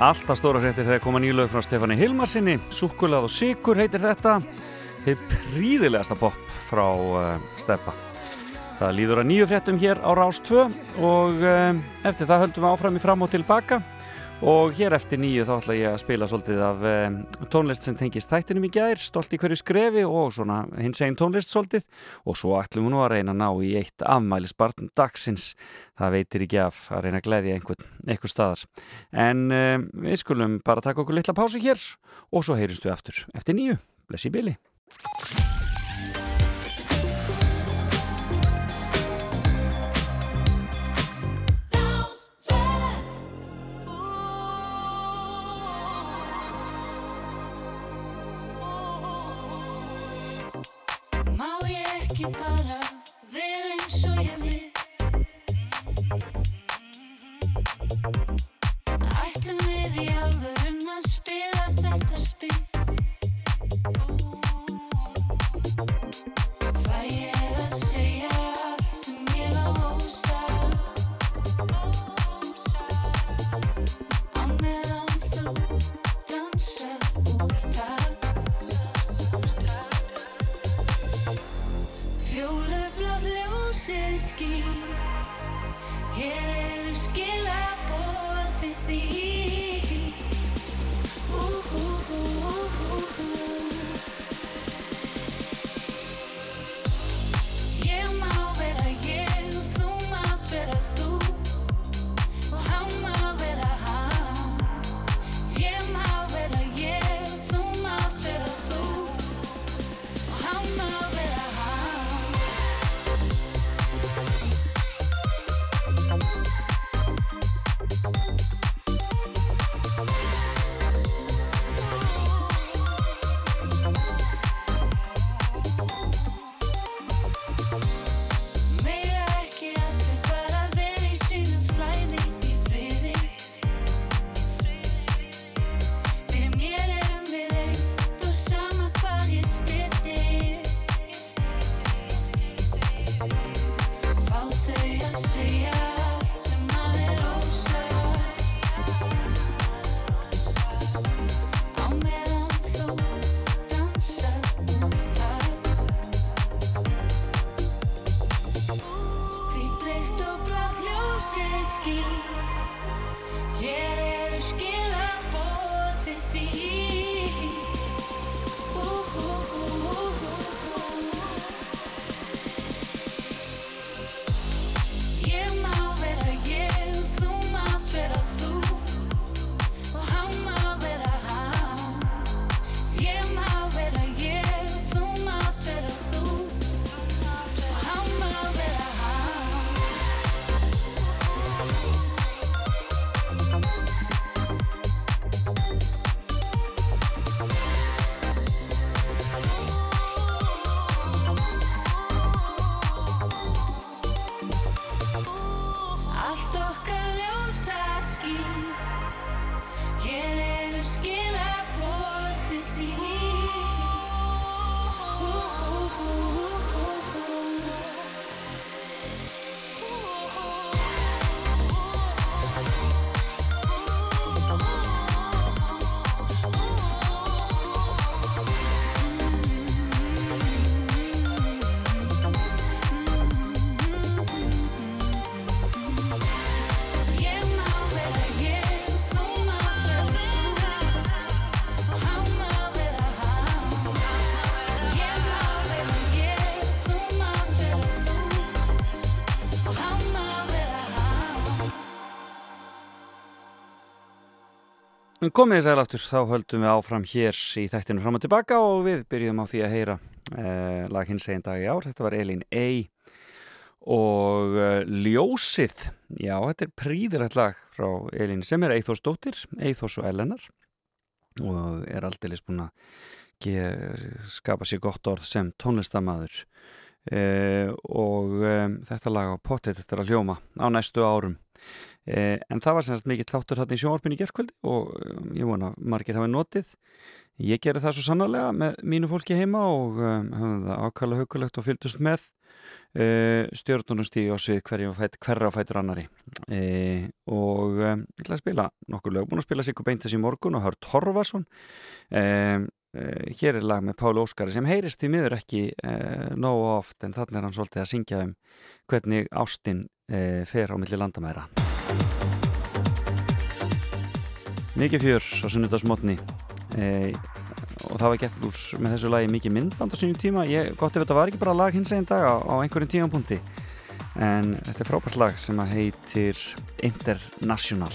[SPEAKER 1] Alltaf stóra hrettir þegar koma nýlaug frá Stefani Hilmarsinni, Súkulað og Sigur heitir þetta. Þið príðilegasta pop frá uh, Steppa. Það líður að nýju fréttum hér á Rás 2 og uh, eftir það höldum við áfram í fram og tilbaka og hér eftir nýju þá ætla ég að spila svolítið af uh, tónlist sem tengist þættinum í gær, stolt í hverju skrefi og svona hins einn tónlist svolítið. Og svo ætlum við nú að reyna að ná í eitt afmælisbarn dagsins. Það veitir ekki af að reyna að gleðja einhvern, einhver staðar. En uh, við skulum bara taka okkur litla pásu hér og svo heyrjumst við aftur eftir nýju, blessi Billy
[SPEAKER 8] Má
[SPEAKER 1] Komið þið sæl aftur, þá höldum við áfram hér í þættinu fram og tilbaka og við byrjum á því að heyra eh, lag hins einn dag í ár. Þetta var Elín Ey og eh, Ljósið. Já, þetta er príðirætt lag frá Elín sem er Eithós dóttir, Eithós og Elenar og er aldeilis búin að skapa sér gott orð sem tónlistamæður eh, og eh, þetta lag á pottet þetta er að hljóma á næstu árum en það var semst mikill þáttur þarna í sjónvarpinu í gerðkvöldi og um, ég vona margir hafi notið. Ég gerði það svo sannarlega með mínu fólki heima og um, hafði það ákvæmlega hugulegt og fylgdust með uh, stjórnunum stíði á svið fæt, hverra fætur annari uh, og um, ég ætla að spila nokkur lög, búin að spila Sigur Beintes í morgun og Hörð Torfason. Um, Uh, hér er lag með Páli Óskari sem heyrist í miður ekki nógu oft en þannig er hann svolítið að syngja um hvernig ástinn fer á milli landamæra Mikið fjör á sunnudagsmotni og það var gett úr með þessu lagi mikið myndband á sínum tíma. Ég, gott ef þetta var ekki bara lag hins einn dag á, á einhverjum tímapunkti. En þetta er frábært lag sem að heitir International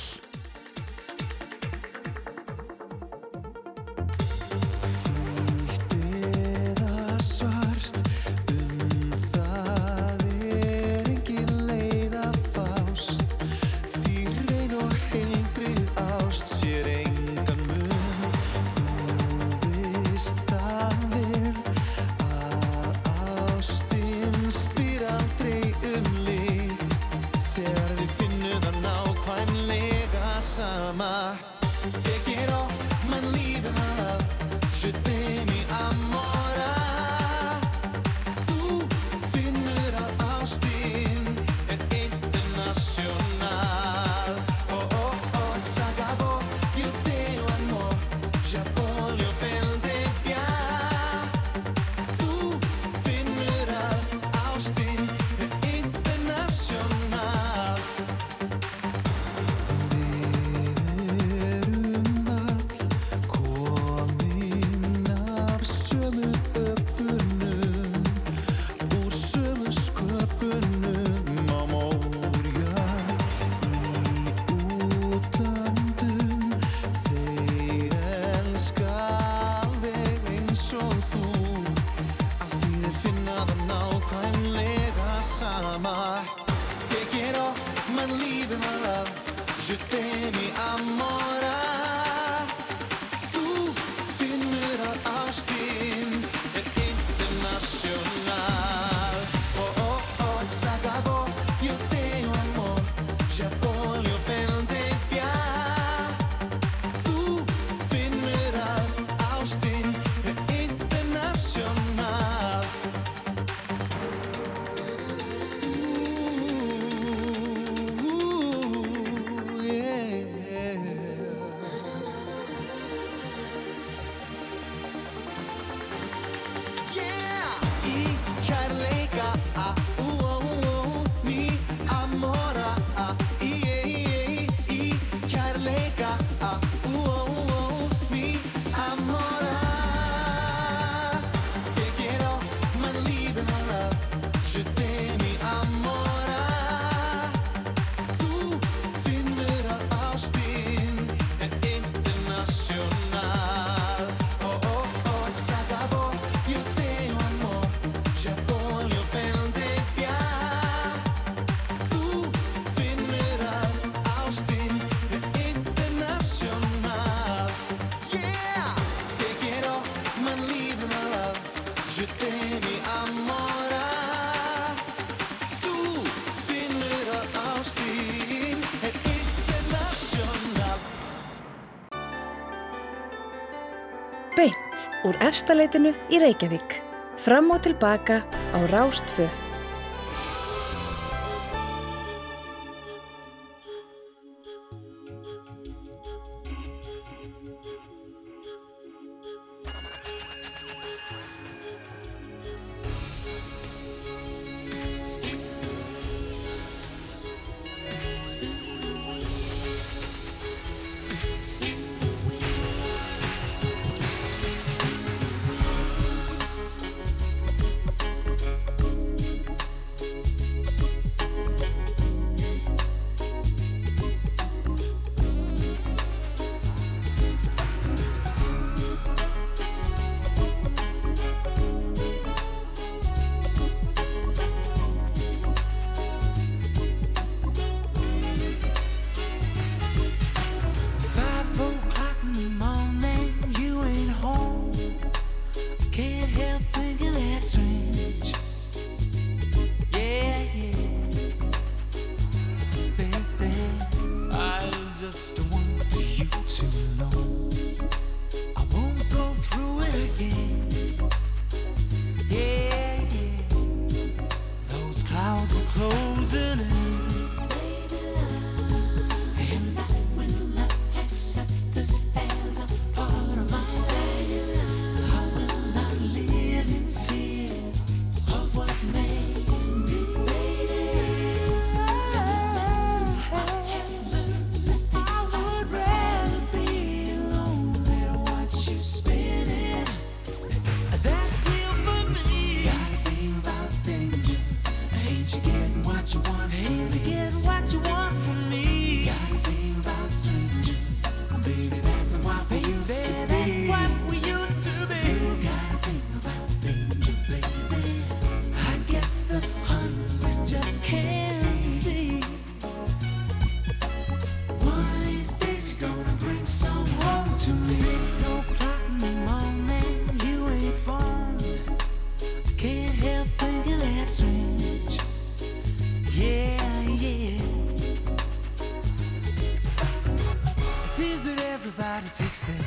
[SPEAKER 10] úr
[SPEAKER 11] efstaleitinu í Reykjavík. Fram og tilbaka á Rástfö.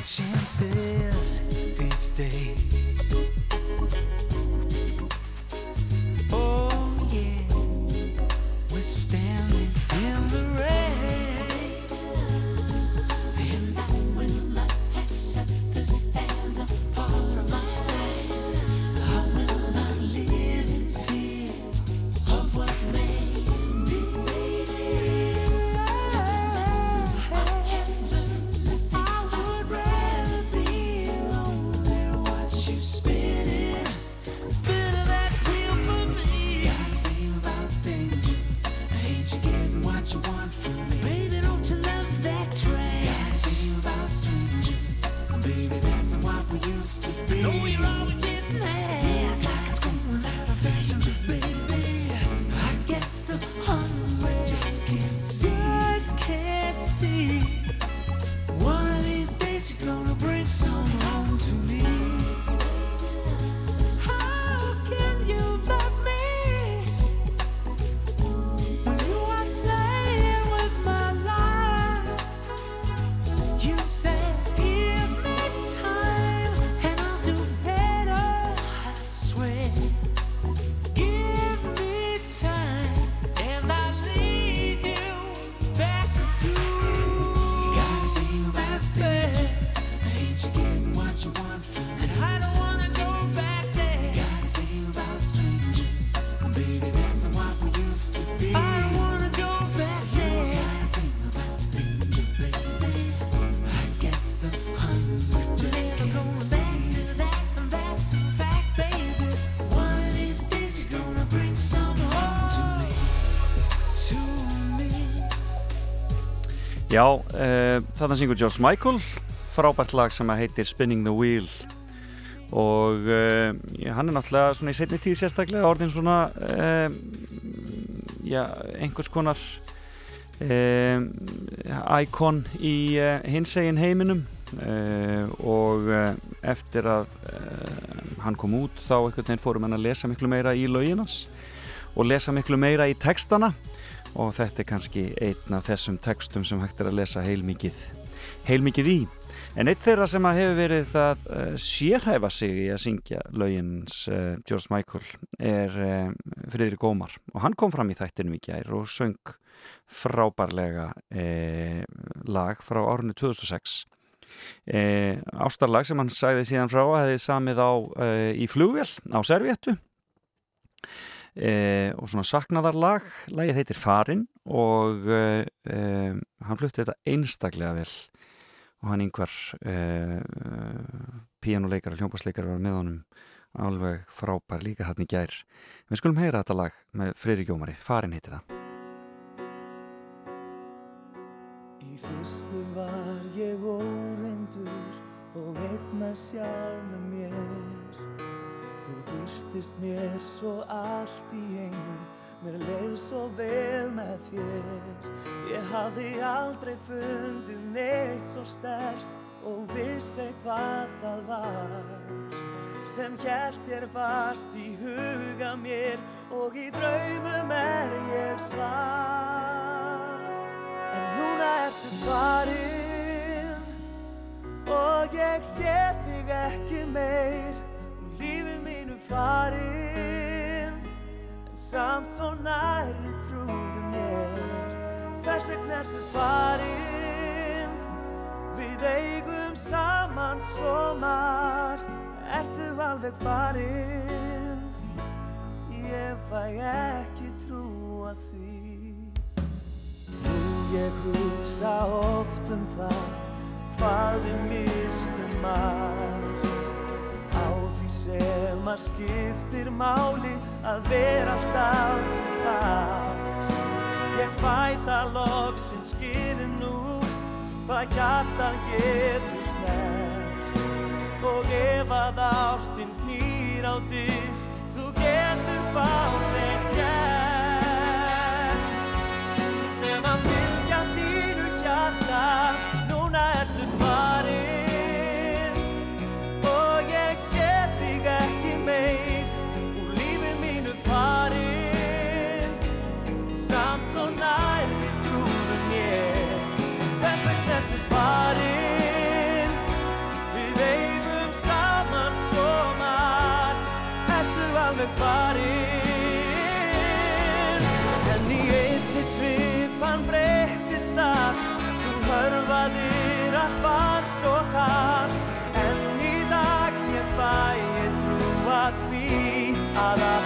[SPEAKER 6] Chances these days.
[SPEAKER 1] Já, uh, þarna syngur George Michael frábært lag sem heitir Spinning the Wheel. Og uh, hann er náttúrulega svona í setni tíð sérstaklega orðin svona uh, já, einhvers konar íkon í hinsegin heiminum. Og eftir að hann kom út þá einhvern veginn fórum hann að lesa miklu meira í lauginans og lesa miklu meira í textana og þetta er kannski einn af þessum textum sem hægt er að lesa heilmikið. Heilmikið í. En eitt þeirra sem að hefur verið að uh, sérhæfa sig í að syngja lögins uh, George Michael er uh, Friðrik Ómar. Og hann kom fram í þættinum í gær og söng frábærlega lag frá árinu 2006 uh, ástarlag sem hann sagði síðan frá að hefði samið á í flugvél á serviettu Eh, og svona saknaðarlag lagið heitir Farin og eh, hann flutti þetta einstaklega vel. Og hann yngvar píanuleikar og hljómpasleikar var með honum alveg frábær líka hann í gær. Við skulum heyra þetta lag með Freyri Gjómari Farin heitir það.
[SPEAKER 6] Í fyrstu var ég óreindur og einn með sjálfum mér. Þú byrtist mér svo allt í einu, mér leið svo vel með þér. Ég hafði aldrei fundið neitt svo stert og vissi hvað það var. Sem hjælt þér fast í huga mér og í draumum er ég svaf. En núna ertu farinn og ég sé þig ekki meir mínu farinn en samt svo næri trúðu mér. Hvers vegna ertu farinn við eigum saman svo margt. Ertu alveg farinn ég fæ ekki trúa því. Nú ég hugsa oft um það hvað við mistum margt á því sem að skiptir máli að vera alltaf til taks. Ég fæ það loksins skilið nú
[SPEAKER 12] hvað hjartan getur snert. Og ef að ástin knýr á dyr þú getur fátt eitt gert. Nema fylgja þínu hjarta núna ertu farin. En í einni svipan breyttist allt. Þú hörfaðir allt var svo kallt en í dag ég fæ ég trúa því að allt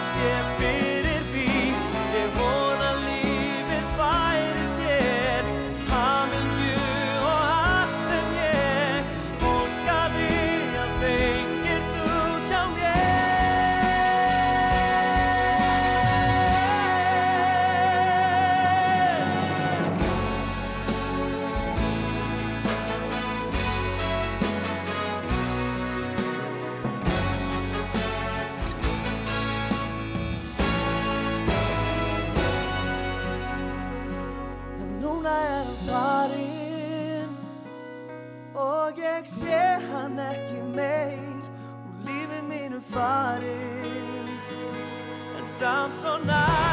[SPEAKER 12] En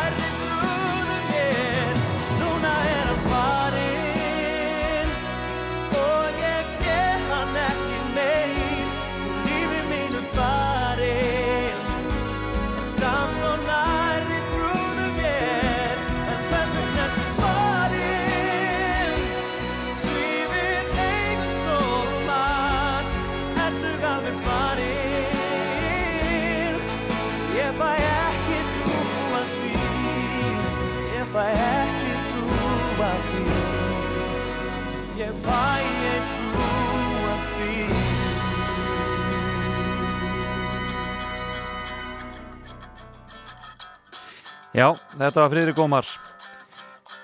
[SPEAKER 1] Já, þetta var Friðrik Ómar.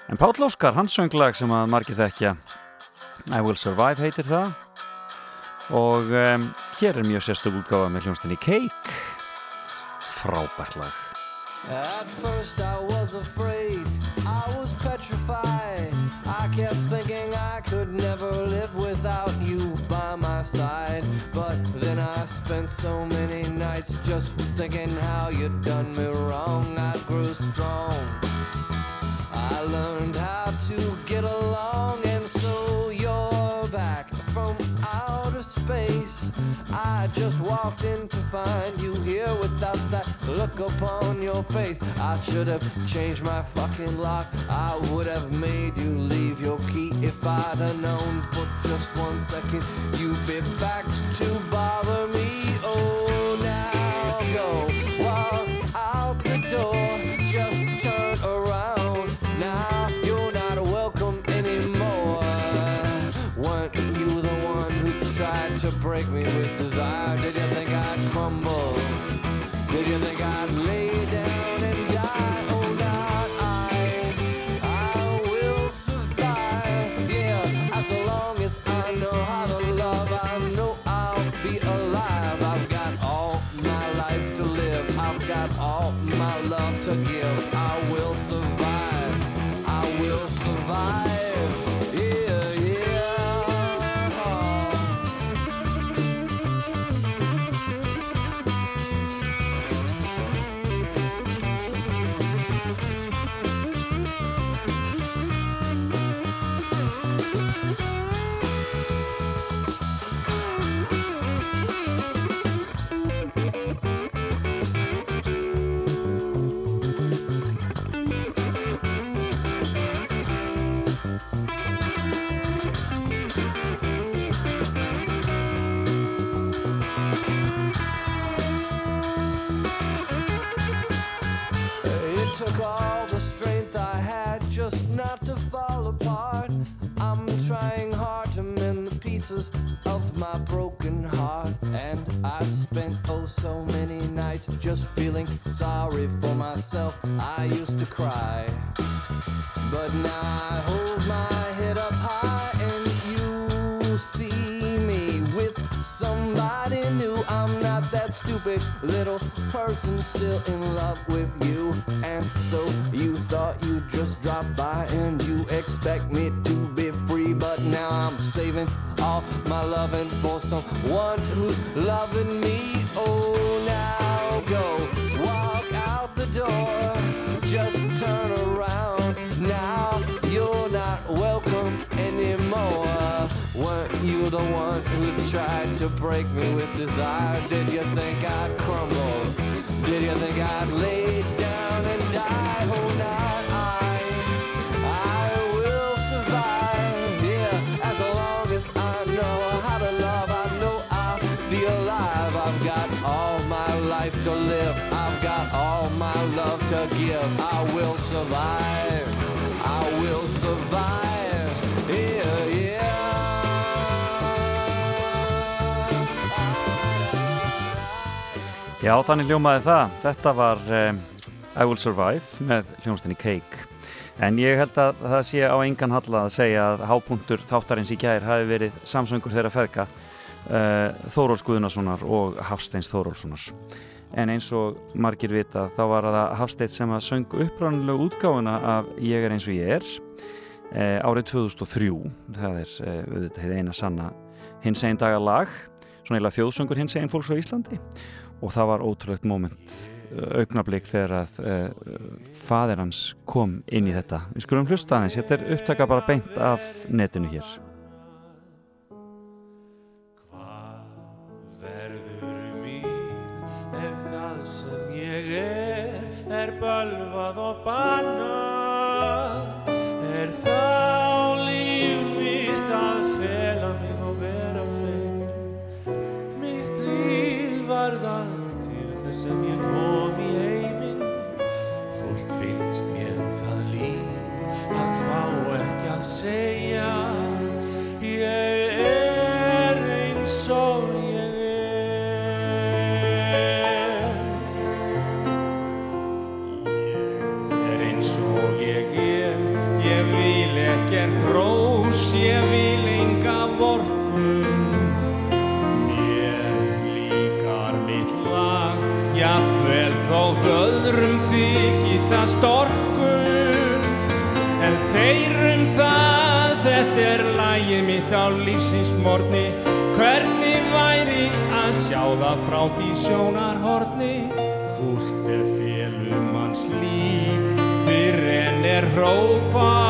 [SPEAKER 1] En Páll Óskar, hans sönglag sem að margir þekkja. I Will Survive heitir það. Og um, hér er mjög sérstök útgáfa með hljónstinni Cake. Frábært lag.
[SPEAKER 12] At first I was afraid, I was petrified. I kept thinking I could never live without you by my side. But then I spent so many nights just thinking how you'd done me wrong. I grew strong. I learned how to get along, and so you're back from space. I just walked in to find you here without that look upon your face. I should have changed my fucking lock. I would have made you leave your key if I'd have known for just one second you'd be back to bother me. Just not to fall apart. I'm trying hard to mend the pieces of my broken heart. And I've spent oh so many nights just feeling sorry for myself. I used to cry. But now I hold my head up high
[SPEAKER 2] stupid little person still in love with you. And so you thought you'd just drop by and you expect me to be free. But now I'm saving all my loving for someone who's loving me. Oh, now go walk out the door. Just turn around. Now you're not welcome anymore. Weren't you the one who tried to break me with desire? Did you think I'd crumble? Did you think I'd lay down and die? Oh, not I. I will survive. Yeah, as long as I know how to love, I know I'll be alive. I've got all my life to live. I've got all my love to give. I will survive. I will survive.
[SPEAKER 1] Já, þannig ljómaði það. Þetta var um, I Will Survive með hljónstinni Cake. En ég held að það sé á engan halla að segja að hápunktur þáttarins í gær hafi verið samsöngur þeirra feðka uh, Þóróls Guðnasonar og Hafsteins Þórólssonar. En eins og margir vita þá var það Hafstein sem að söng upprannulegu útgáfuna af Ég er eins og ég er uh, árið 2003. Það er uh, auðvitað eina sanna hins einn daga lag, svona eiginlega þjóðsöngur hins einn fólks á Íslandi og það var ótrúlegt moment augnablík þegar að uh, fadir hans kom inn í þetta. Við skulum hlusta aðeins, þetta er upptaka bara beint af netinu hér.
[SPEAKER 13] Verður mín ef það sem ég er er bölvað og bannað? Er þá ekki þetta er lagið mitt á lífsins morgni. Hvernig væri að sjá það frá því sjónarhorni? Fúlt er félum hans líf fyrr en er hrópað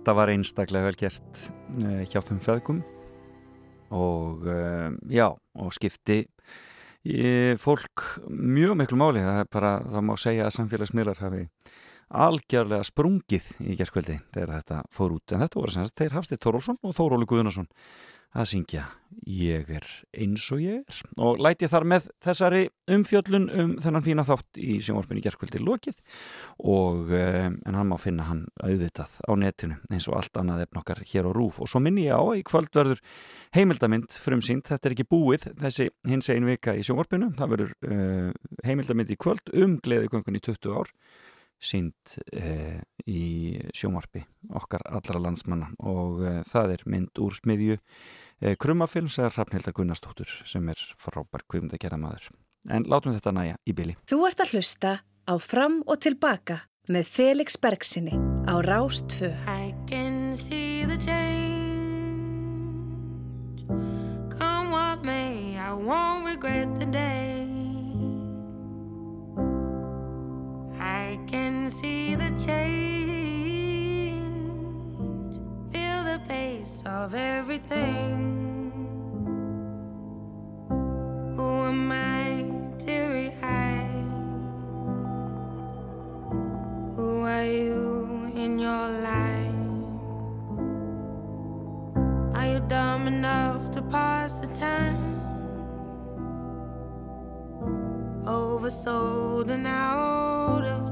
[SPEAKER 13] þetta var
[SPEAKER 1] einstaklega vel gert uh, hjá þeim feðgum. Og uh, já, og skipti Í, fólk mjög miklu máli. Það er bara, það má segja að samfélagsmiðlar hafi algjörlega sprungið í gerskveldi þegar þetta fór út. En þetta voru sem sagt þeir Hafstið Þórólfsson og Þóróli Guðnason að syngja. Ég er eins og ég er. Og læti þar með þessari umfjöllun um þennan fína þátt í sjónvarpinu gerskveldi lokið. Og um, en hann má finna hann auðvitað á netinu eins og allt annað efn okkar hér á rúf og svo minni ég á að í kvöld verður heimildamind frumsýnd, þetta er ekki búið þessi hins einu vika í sjónvarpinu. Það verður uh, heimildamind í kvöld um gleðigöngun í 20 ár sínd uh, í sjónvarpi okkar allra landsmanna og uh, það er mynd úr smiðju uh, Krummafilms eða Hrafnhildar Gunnarsdóttur sem er frábær kvimda gera maður en látum þetta næja í byli
[SPEAKER 14] Þú ert að hlusta á Fram og Tilbaka með Felix Bergsinni á Rástfö.
[SPEAKER 15] I can see the change. Come what may, I won't regret the day. Can see the change. Feel the pace of everything. Who am I, teary eyed? Who are you in your life? Are you dumb enough to pass the time? Oversold and out of.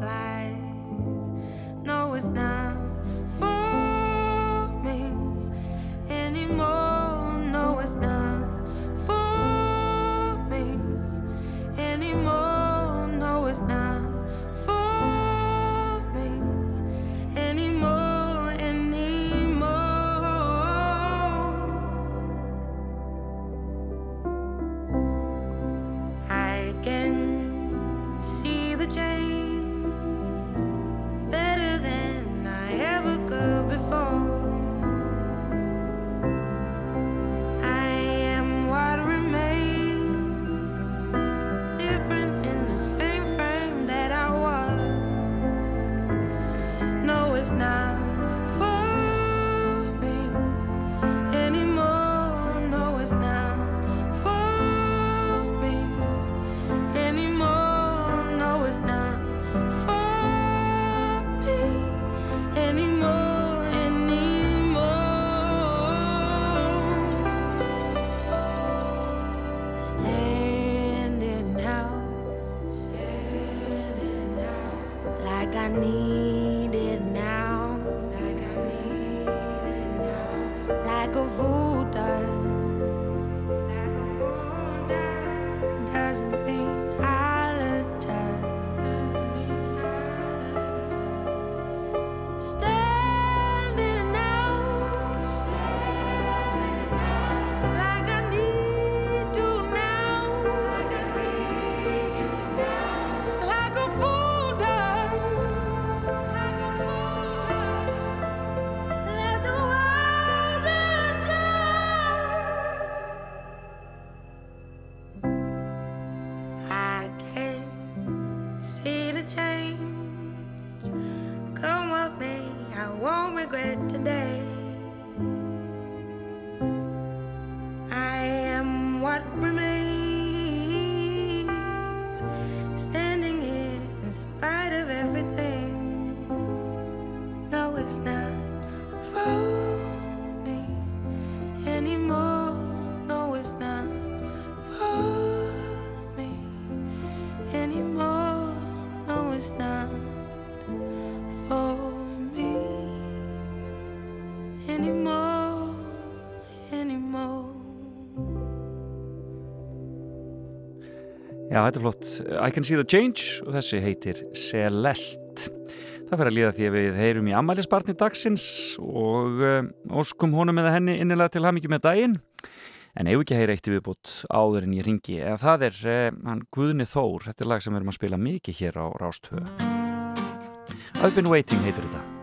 [SPEAKER 15] No, it's not
[SPEAKER 1] Já, þetta er flott. I can see the change og þessi heitir Celeste. Það fyrir að líða því að við heyrum í ammælisbarni dagsins og um, óskum honum eða henni innilega til hamingi með daginn. En ef ekki heyra eitt viðbútt áður en ég ringi. Eða það er um, hann Guðni Þór, þetta er lag sem við erum að spila mikið hér á Rástvö. I've been waiting heitir þetta.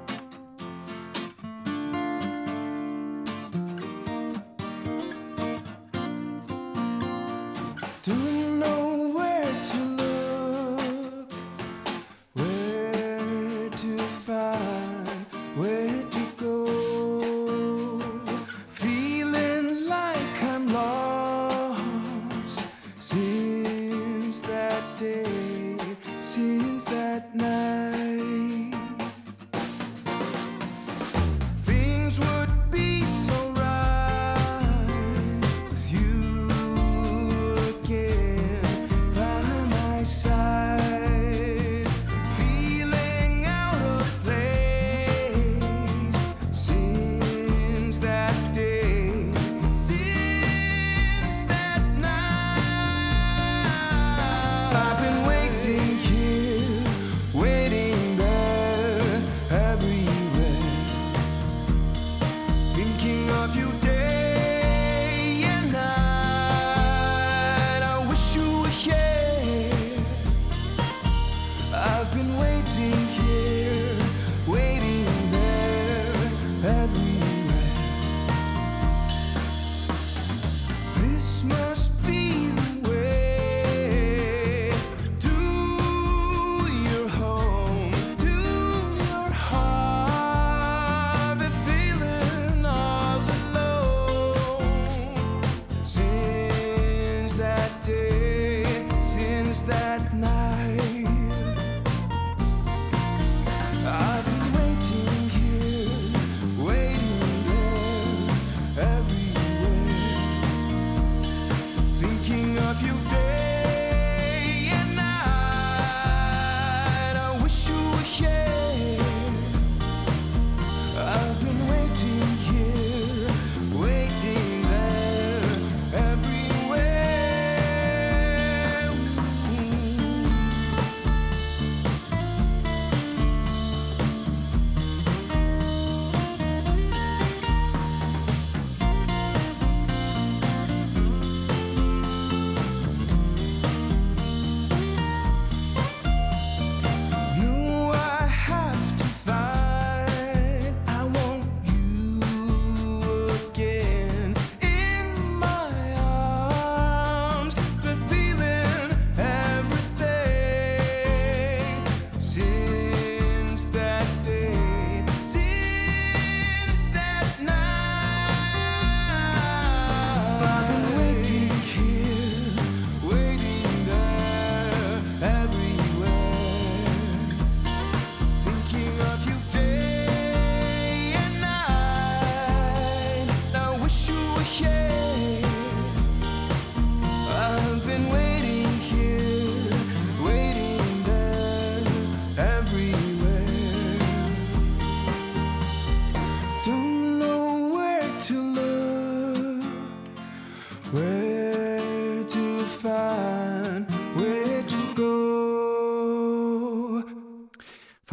[SPEAKER 10] You day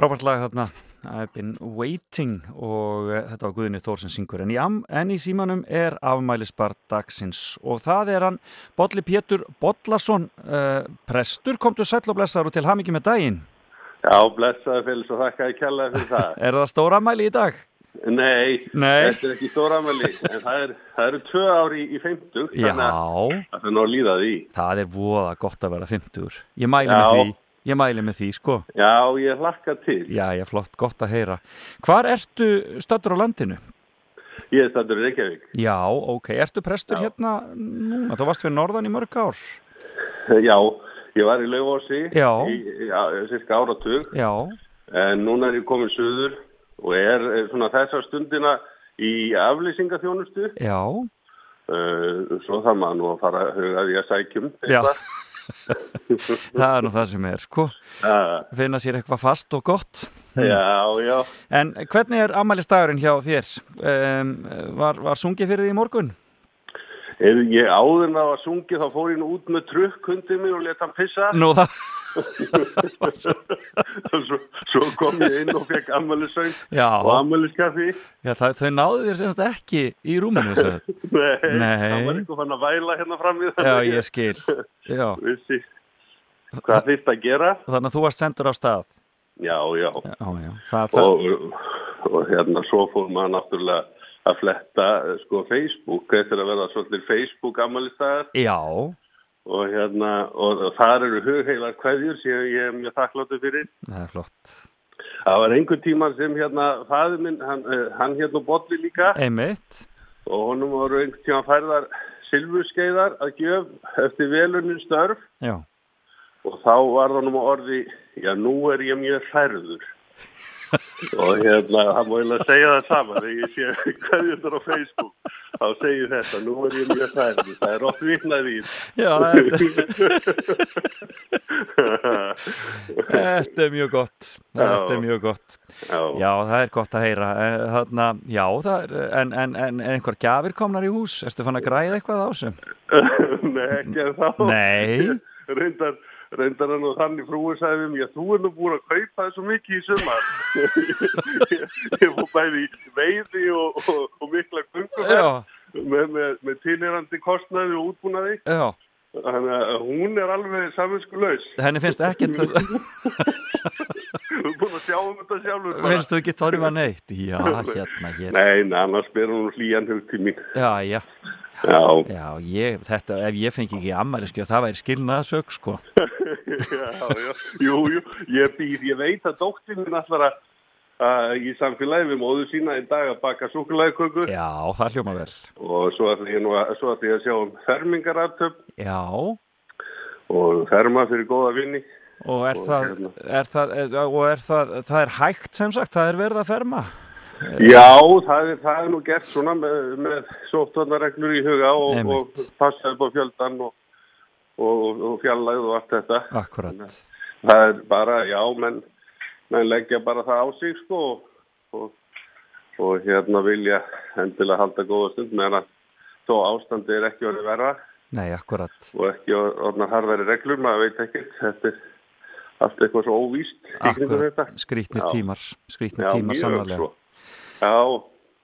[SPEAKER 1] Frábært lag þarna, I've been waiting og uh, þetta var Guðinni Þór sem syngur en í, en í símanum er afmælisbar dagsins og það er hann Bolli Pétur Bollason uh, prestur, komdu sæll og blessaður og til hamingi með daginn.
[SPEAKER 16] Já, blessaði Félix og þakkaði kjallaði fyrir það.
[SPEAKER 1] Er það stóra afmæli í dag?
[SPEAKER 16] Nei,
[SPEAKER 1] Nei.
[SPEAKER 16] þetta er ekki stóramæli, en það, er, eru tvö ári í, í 50,
[SPEAKER 1] Já,
[SPEAKER 16] þannig að það er ná að líða því.
[SPEAKER 1] það er voða gott að vera 50. Ég mæli með
[SPEAKER 16] Já.
[SPEAKER 1] því, ég mæli með því sko.
[SPEAKER 16] Já, ég hlakka til.
[SPEAKER 1] Já, já, flott, gott að heyra. Hvar ertu stöldur á landinu?
[SPEAKER 16] Ég er stættur í Reykjavík.
[SPEAKER 1] Já, ok, ertu prestur hérna núna? Þú varst fyrir norðan í mörg ár.
[SPEAKER 16] Já, ég var í Laufósi
[SPEAKER 1] Já.
[SPEAKER 16] í, í cirka áratug,
[SPEAKER 1] Já,
[SPEAKER 16] en núna er ég komin suður og er, er svona þessa stundina í aflýsingaþjónustu.
[SPEAKER 1] já,
[SPEAKER 16] Uh, svo þarf maður nú að fara að huga því að sækjum.
[SPEAKER 1] já. það er nú það sem er, sko. Finna sér eitthvað fast og gott.
[SPEAKER 16] já, já.
[SPEAKER 1] En hvernig er ammælistagurinn hjá þér? Um, var, var sungið fyrir því í morgun?
[SPEAKER 16] Ég áður en það var sungið þá fór ég nú út með trukk hundið mig og leta hann pissa.
[SPEAKER 1] Nú það,
[SPEAKER 16] svo, svo kom ég inn og fekk ammælisöng
[SPEAKER 1] Já.
[SPEAKER 16] og
[SPEAKER 1] það, þau náðu þér semst ekki í rúminu.
[SPEAKER 16] Nei, það var eitthvað fann að væla hérna fram í það.
[SPEAKER 1] Já, ég skil. Já,
[SPEAKER 16] hvað þýtt að gera.
[SPEAKER 1] þannig að þú varst sendur á stað.
[SPEAKER 16] Já, já.
[SPEAKER 1] Já, já, það, það,
[SPEAKER 16] Og, og hérna svo fór maður náttúrulega að fletta eh, sko Facebook, þetta er að vera svolítið Facebook ammælistagar
[SPEAKER 1] já,
[SPEAKER 16] og hérna, og, þar eru hugheilar kveðjur sem ég er mjög þakkláttu fyrir.
[SPEAKER 1] það er flott.
[SPEAKER 16] Það var einhver tíma sem hérna, fæður minn, hann, eh, hann hérna bolli líka
[SPEAKER 1] Einmitt.
[SPEAKER 16] og honum voru einhver tíma færðar silfurskeiðar að gjöf eftir velunin störf
[SPEAKER 1] Já,
[SPEAKER 16] og þá var það nú orði, já nú er ég mjög færður og hérna, það má eiginlega segja það sama þegar ég sé er á Facebook þá segir þetta, nú er ég mjög færður það er oft viknað í
[SPEAKER 1] Já, Þetta er mjög gott Þetta er mjög gott
[SPEAKER 16] Já.
[SPEAKER 1] Já, það er gott að heyra Eh, Þarna, Já, það er, en, en, en en einhver gjafir komnar í hús Erstu fann að græða eitthvað á þessum?
[SPEAKER 16] Nei, ekki en þá
[SPEAKER 1] Nei.
[SPEAKER 16] Reyndar, reyndar hann og þannig frúi sagði við mér, þú er nú búin að kaupa þessu mikið í sumar. Ég, fór bæði veiði og, og, og mikla gungum
[SPEAKER 1] Já.
[SPEAKER 16] með, með, með tilherandi kostnaði og útbúnaði.
[SPEAKER 1] Já,
[SPEAKER 16] þannig að hún er alveg saminskuleus
[SPEAKER 1] henni finnst ekkit
[SPEAKER 16] þú er búin að sjá um þetta sjálfur.
[SPEAKER 1] Finnst þú ekki þorfa neitt? Já, hérna, hér
[SPEAKER 16] Nei, annars ber hún hlýjan hug til mín
[SPEAKER 1] Já, já
[SPEAKER 16] Já,
[SPEAKER 1] Já, ég, þetta, ef ég fengi ekki ammæliskjöf, það væri skilnaðasök, sko.
[SPEAKER 16] já, já, jú, jú, ég býð, ég veit að dóttir minn allar að að í samfélagi við móðu sína í dag að baka súkulæðköku
[SPEAKER 1] Já, það hljóma vel.
[SPEAKER 16] og svo ætla ég nú að, ég að sjá um fermingaraftöp
[SPEAKER 1] Já,
[SPEAKER 16] og ferma fyrir góða vinni.
[SPEAKER 1] Og er
[SPEAKER 16] Og
[SPEAKER 1] það,
[SPEAKER 16] hérna.
[SPEAKER 1] er það, og er það, það er hægt sem sagt, það er verið að ferma.
[SPEAKER 16] Já, það er, það er nú gert svona með, með sóttvarnareglur í huga og, og passa upp á fjöldan og, og, og fjallæð og allt þetta.
[SPEAKER 1] Akkurat.
[SPEAKER 16] Það er bara, já, menn, menn leggja bara það á sig sko og, hérna vilja endilega halda góða stund meðan að þó ástandi er ekki orðið verra
[SPEAKER 1] Nei, akkurat.
[SPEAKER 16] og ekki orðnar harðari reglur, maður veit ekki, þetta er allt eitthvað svo óvíst.
[SPEAKER 1] Akkurat, skrítnir
[SPEAKER 16] Já.
[SPEAKER 1] tímar, skrítnir
[SPEAKER 16] Já,
[SPEAKER 1] tímar sannarlega.
[SPEAKER 16] Já,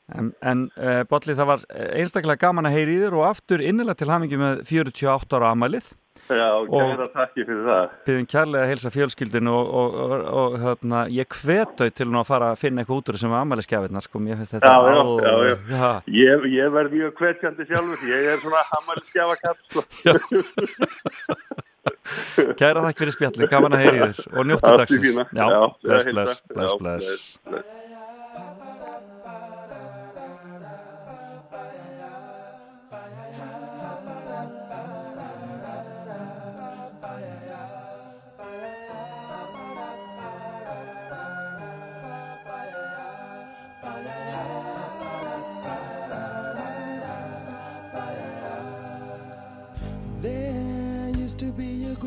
[SPEAKER 1] En, en uh, Bolli, það var einstaklega gaman að heyri í þér og aftur innilega til hamingi með 48 ára amælið.
[SPEAKER 16] já, kæra takki fyrir það.
[SPEAKER 1] Byðum kærlega að heilsa fjölskyldinu og, og, og, og þarna, ég hvet þau til nú að fara að finna eitthvað út úr sem amælisgjafirnar, sko, mér finnst þetta
[SPEAKER 16] Já, já, já, já.
[SPEAKER 1] já.
[SPEAKER 16] Ég, ég verð mjög hvetjandi sjálfur, ég er svona hammælisgjafa kapp, sko.
[SPEAKER 1] Kæra þakk fyrir spjalli, gaman að heyri þér og njóttu dagsins. Já, bless, bless, bless, bless.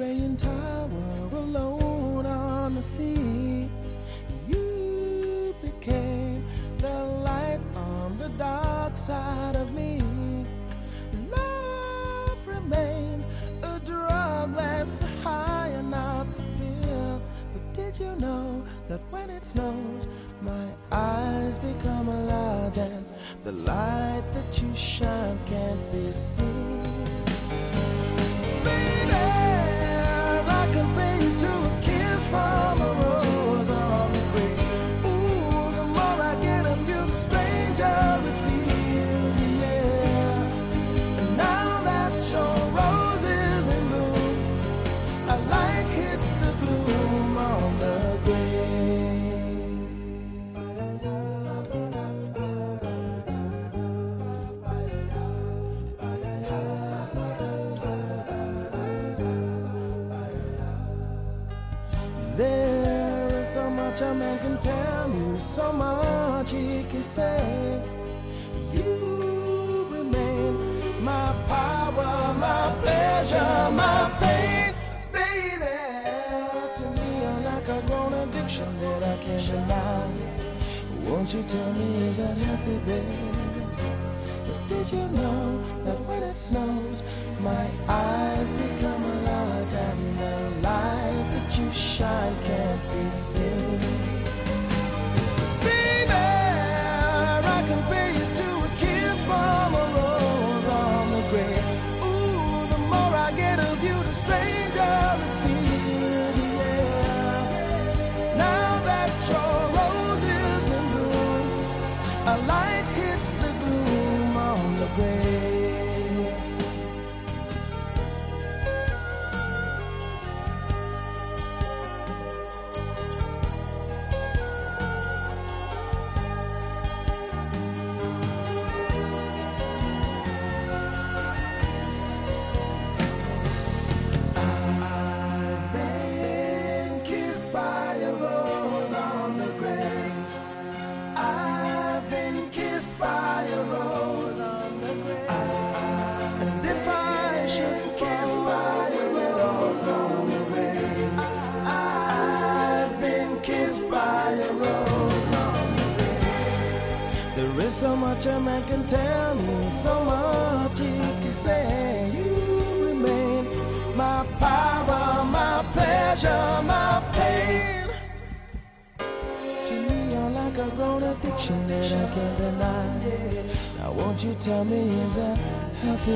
[SPEAKER 10] Graying tower alone on the sea. Baby? But did you know that when it snows, my eyes become large and the light that you shine can't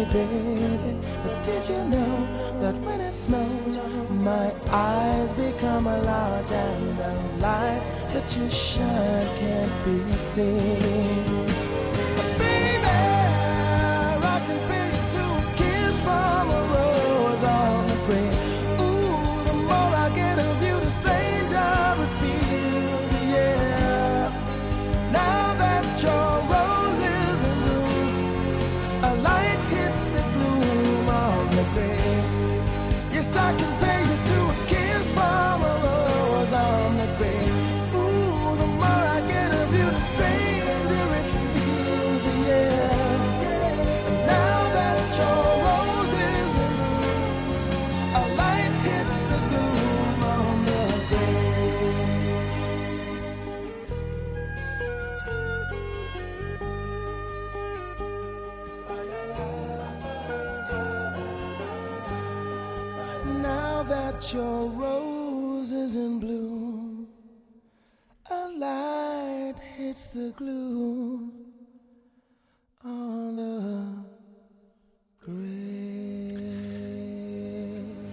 [SPEAKER 10] baby. But did you know that when it snows, my eyes become large and the light that you shine can't be seen?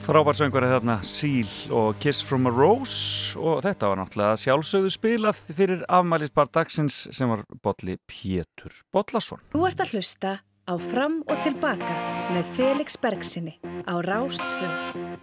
[SPEAKER 1] Frábærsöngvar er þarna Seal og Kiss from a Rose og þetta var náttúrulega sjálfsögðu spilað fyrir afmælisbar dagsins sem var Bodli Pétur Bodlason.
[SPEAKER 11] Þú ert að hlusta á Fram og Tilbaka með Felix Bergsinni á Rástfjörn.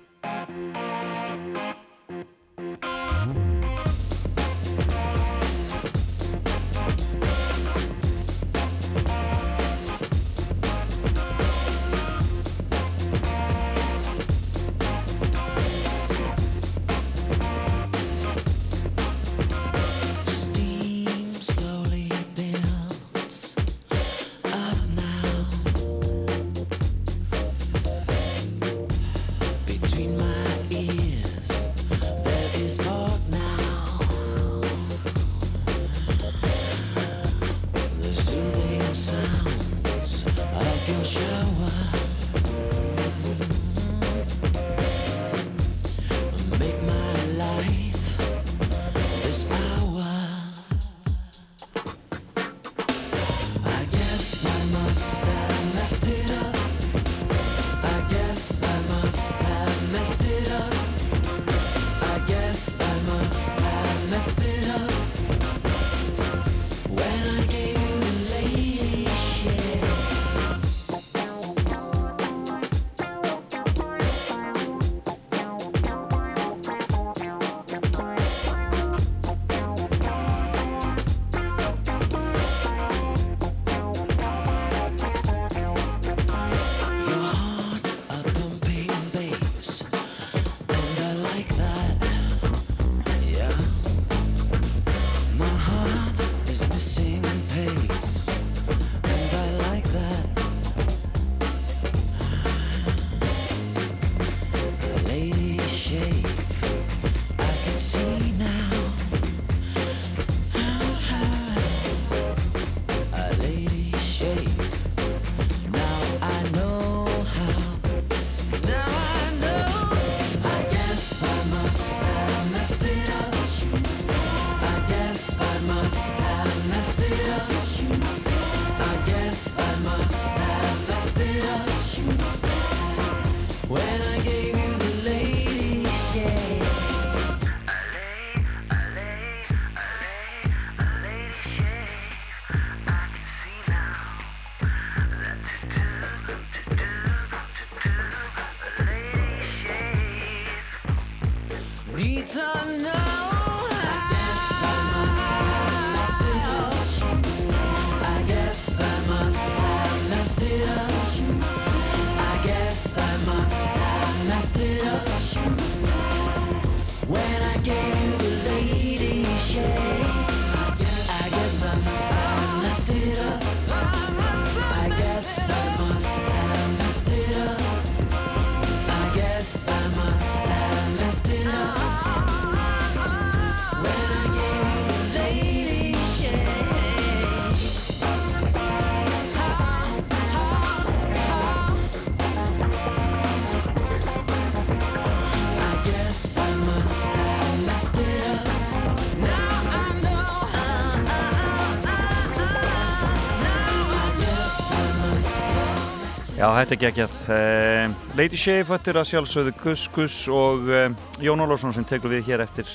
[SPEAKER 1] Þetta er geggjað. Uh, Lady Shave, þetta er að sjálfsögðu Kuss Kuss og uh, Jón Ólafsson sem tekur við hér eftir,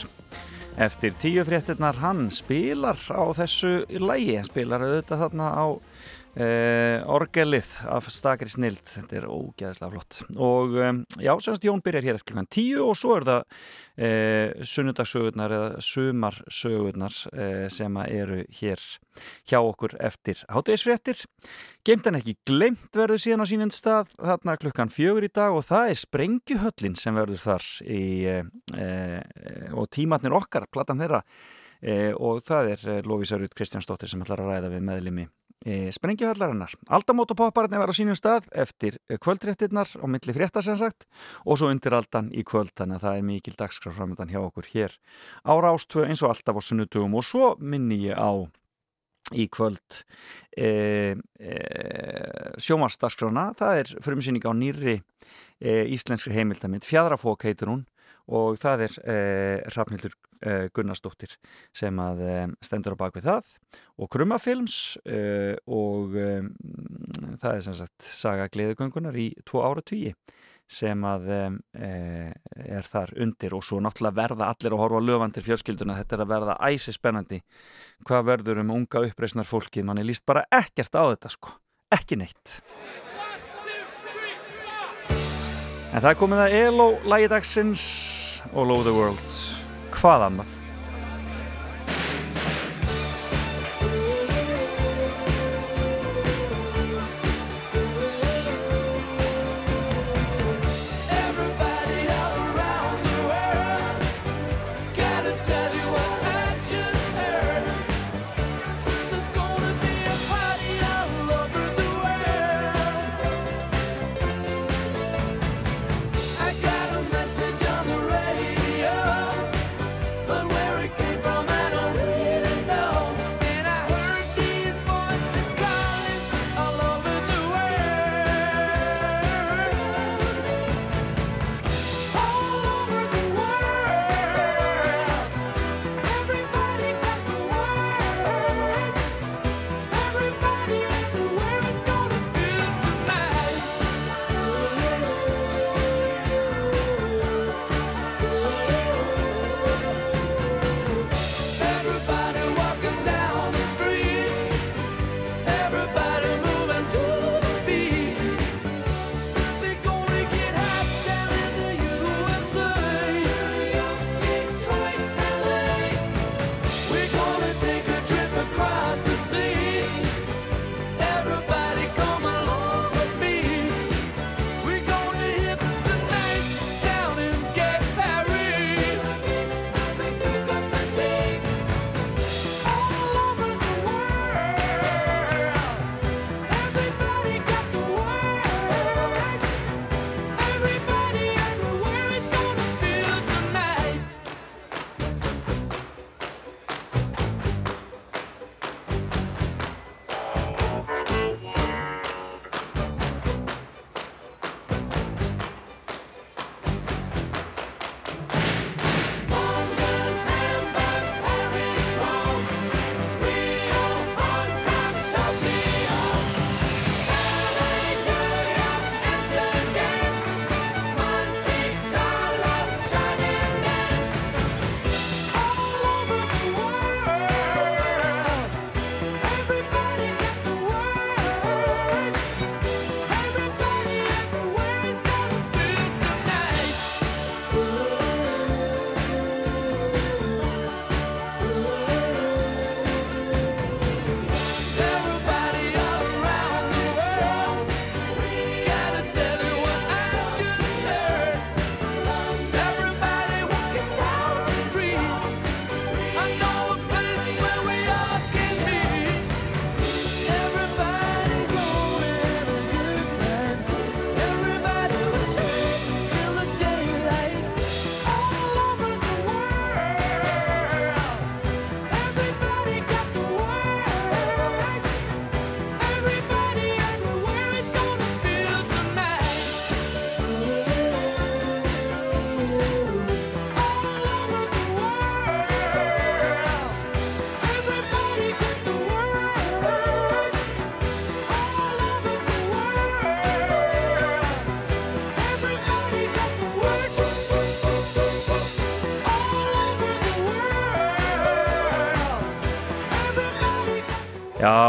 [SPEAKER 1] eftir tíu fréttirnar. Hann spilar á þessu lægi, hann spilar auðvitað þarna á uh, orgelið af stakri snild. Þetta er ógeðslega flott. Og um, já, semst Jón byrjar hér eftir kl. tíu og svo er það uh, sunnudagssögurnar eða sumarsögurnar uh, sem eru hér hjá okkur eftir hátegisfréttir. Geimt en ekki glemt verður síðan á sínum stað þarna klukkan fjögur í dag og það er Sprengjuhöllin sem verður þar í, og tímatnir okkar, platan þeirra og það er Lóvísa Rút Kristjánsdóttir sem ætlar að ræða við meðlimi e, Sprengjuhöllarinnar. Aldamót og poppararni verður á sínum stað eftir kvöldréttirnar á milli fréttar sem sagt og svo undir aldan í kvöld. Þannig að það er mikil dagskraframöndan hjá okkur hér á Rástvö eins og alltaf á sunnutugum og svo minni ég á í kvöld e, e, sjómarsdagskrána það er frumsýning á nýri e, íslenskri heimildamind Fjadrafók heitur hún og það er e, Rafnildur e, Gunnarsdóttir sem að e, stendur á bakvið það og Krummafilms og það er sem sagt saga gleðugöngunar í tvo ára tugi sem að er þar undir og svo náttúrulega verða allir að horfa löfandir fjölskylduna, þetta er að verða æsi spennandi hvað verður um unga uppreisnar fólkið, mann er líst bara ekkert á þetta sko, ekki neitt. En það komið að ELO lægidagsins All Over the World. Hvað annað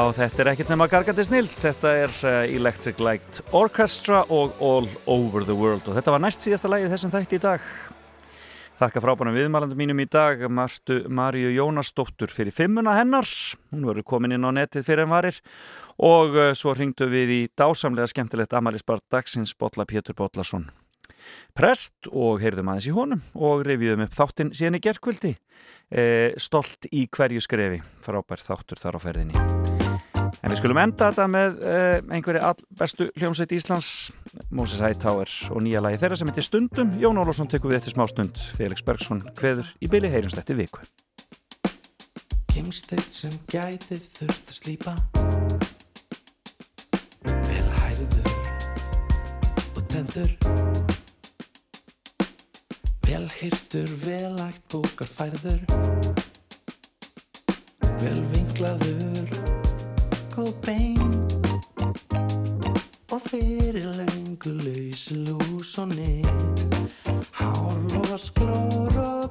[SPEAKER 1] Já, þetta er ekkert nema gargandi snill. Þetta er uh, Electric Light Orchestra og All Over the World og þetta var næst síðasta lagið þessum þætti í dag. Þakka frábænum viðmælandum mínum í dag, Martu Maríu Jónasdóttur fyrir fimmuna hennar. Hún verður komin inn á netið fyrir en varir og uh, svo ringdu við í dásamlega skemmtilegt amalisbar dagsins Bolla Pétur Bollason. Prest og heyrðum aðeins í honum og reviðum upp þáttinn síðan í gerkvöldi. E, stolt í hverju skrefi, frábær þáttur þar á ferðinni. En við skulum enda þetta með e, einhverju all bestu hljómsveit Íslands, Moses Hightower og nýja lagi þeirra sem heitir Stundum. Jón Ólafsson tekur við eftir smá stund, Felix Bergsson kveður í byli heyrjumst eftir viku.
[SPEAKER 6] Kimsteinn sem gæti þurft að slípa Vel hærður og tendur Vel hirtur, vel ægt bókar færður Vel vinklaður, bein Og fyrir lengu laus lús og nýtt Hár og sklór og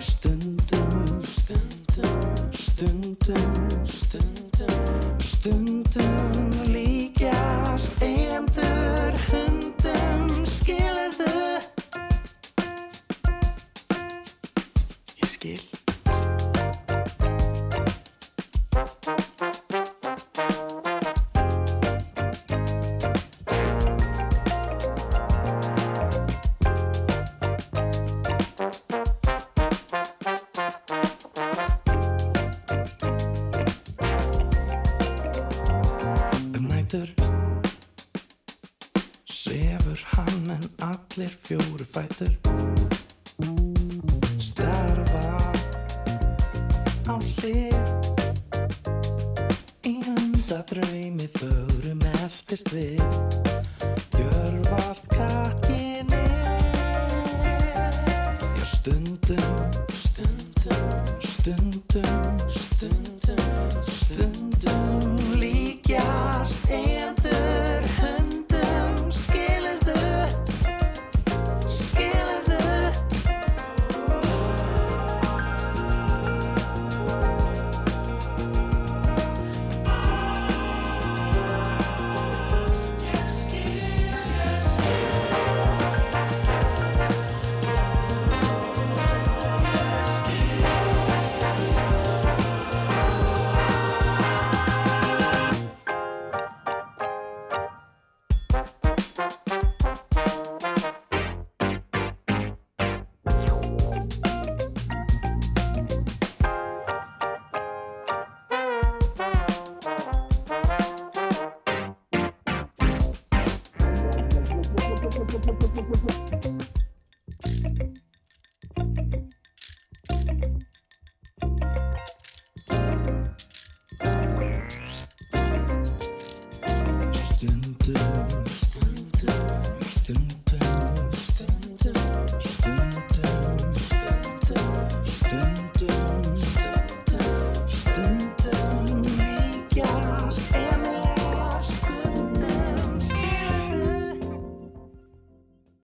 [SPEAKER 6] Stundum, stundum, stundum, stundum,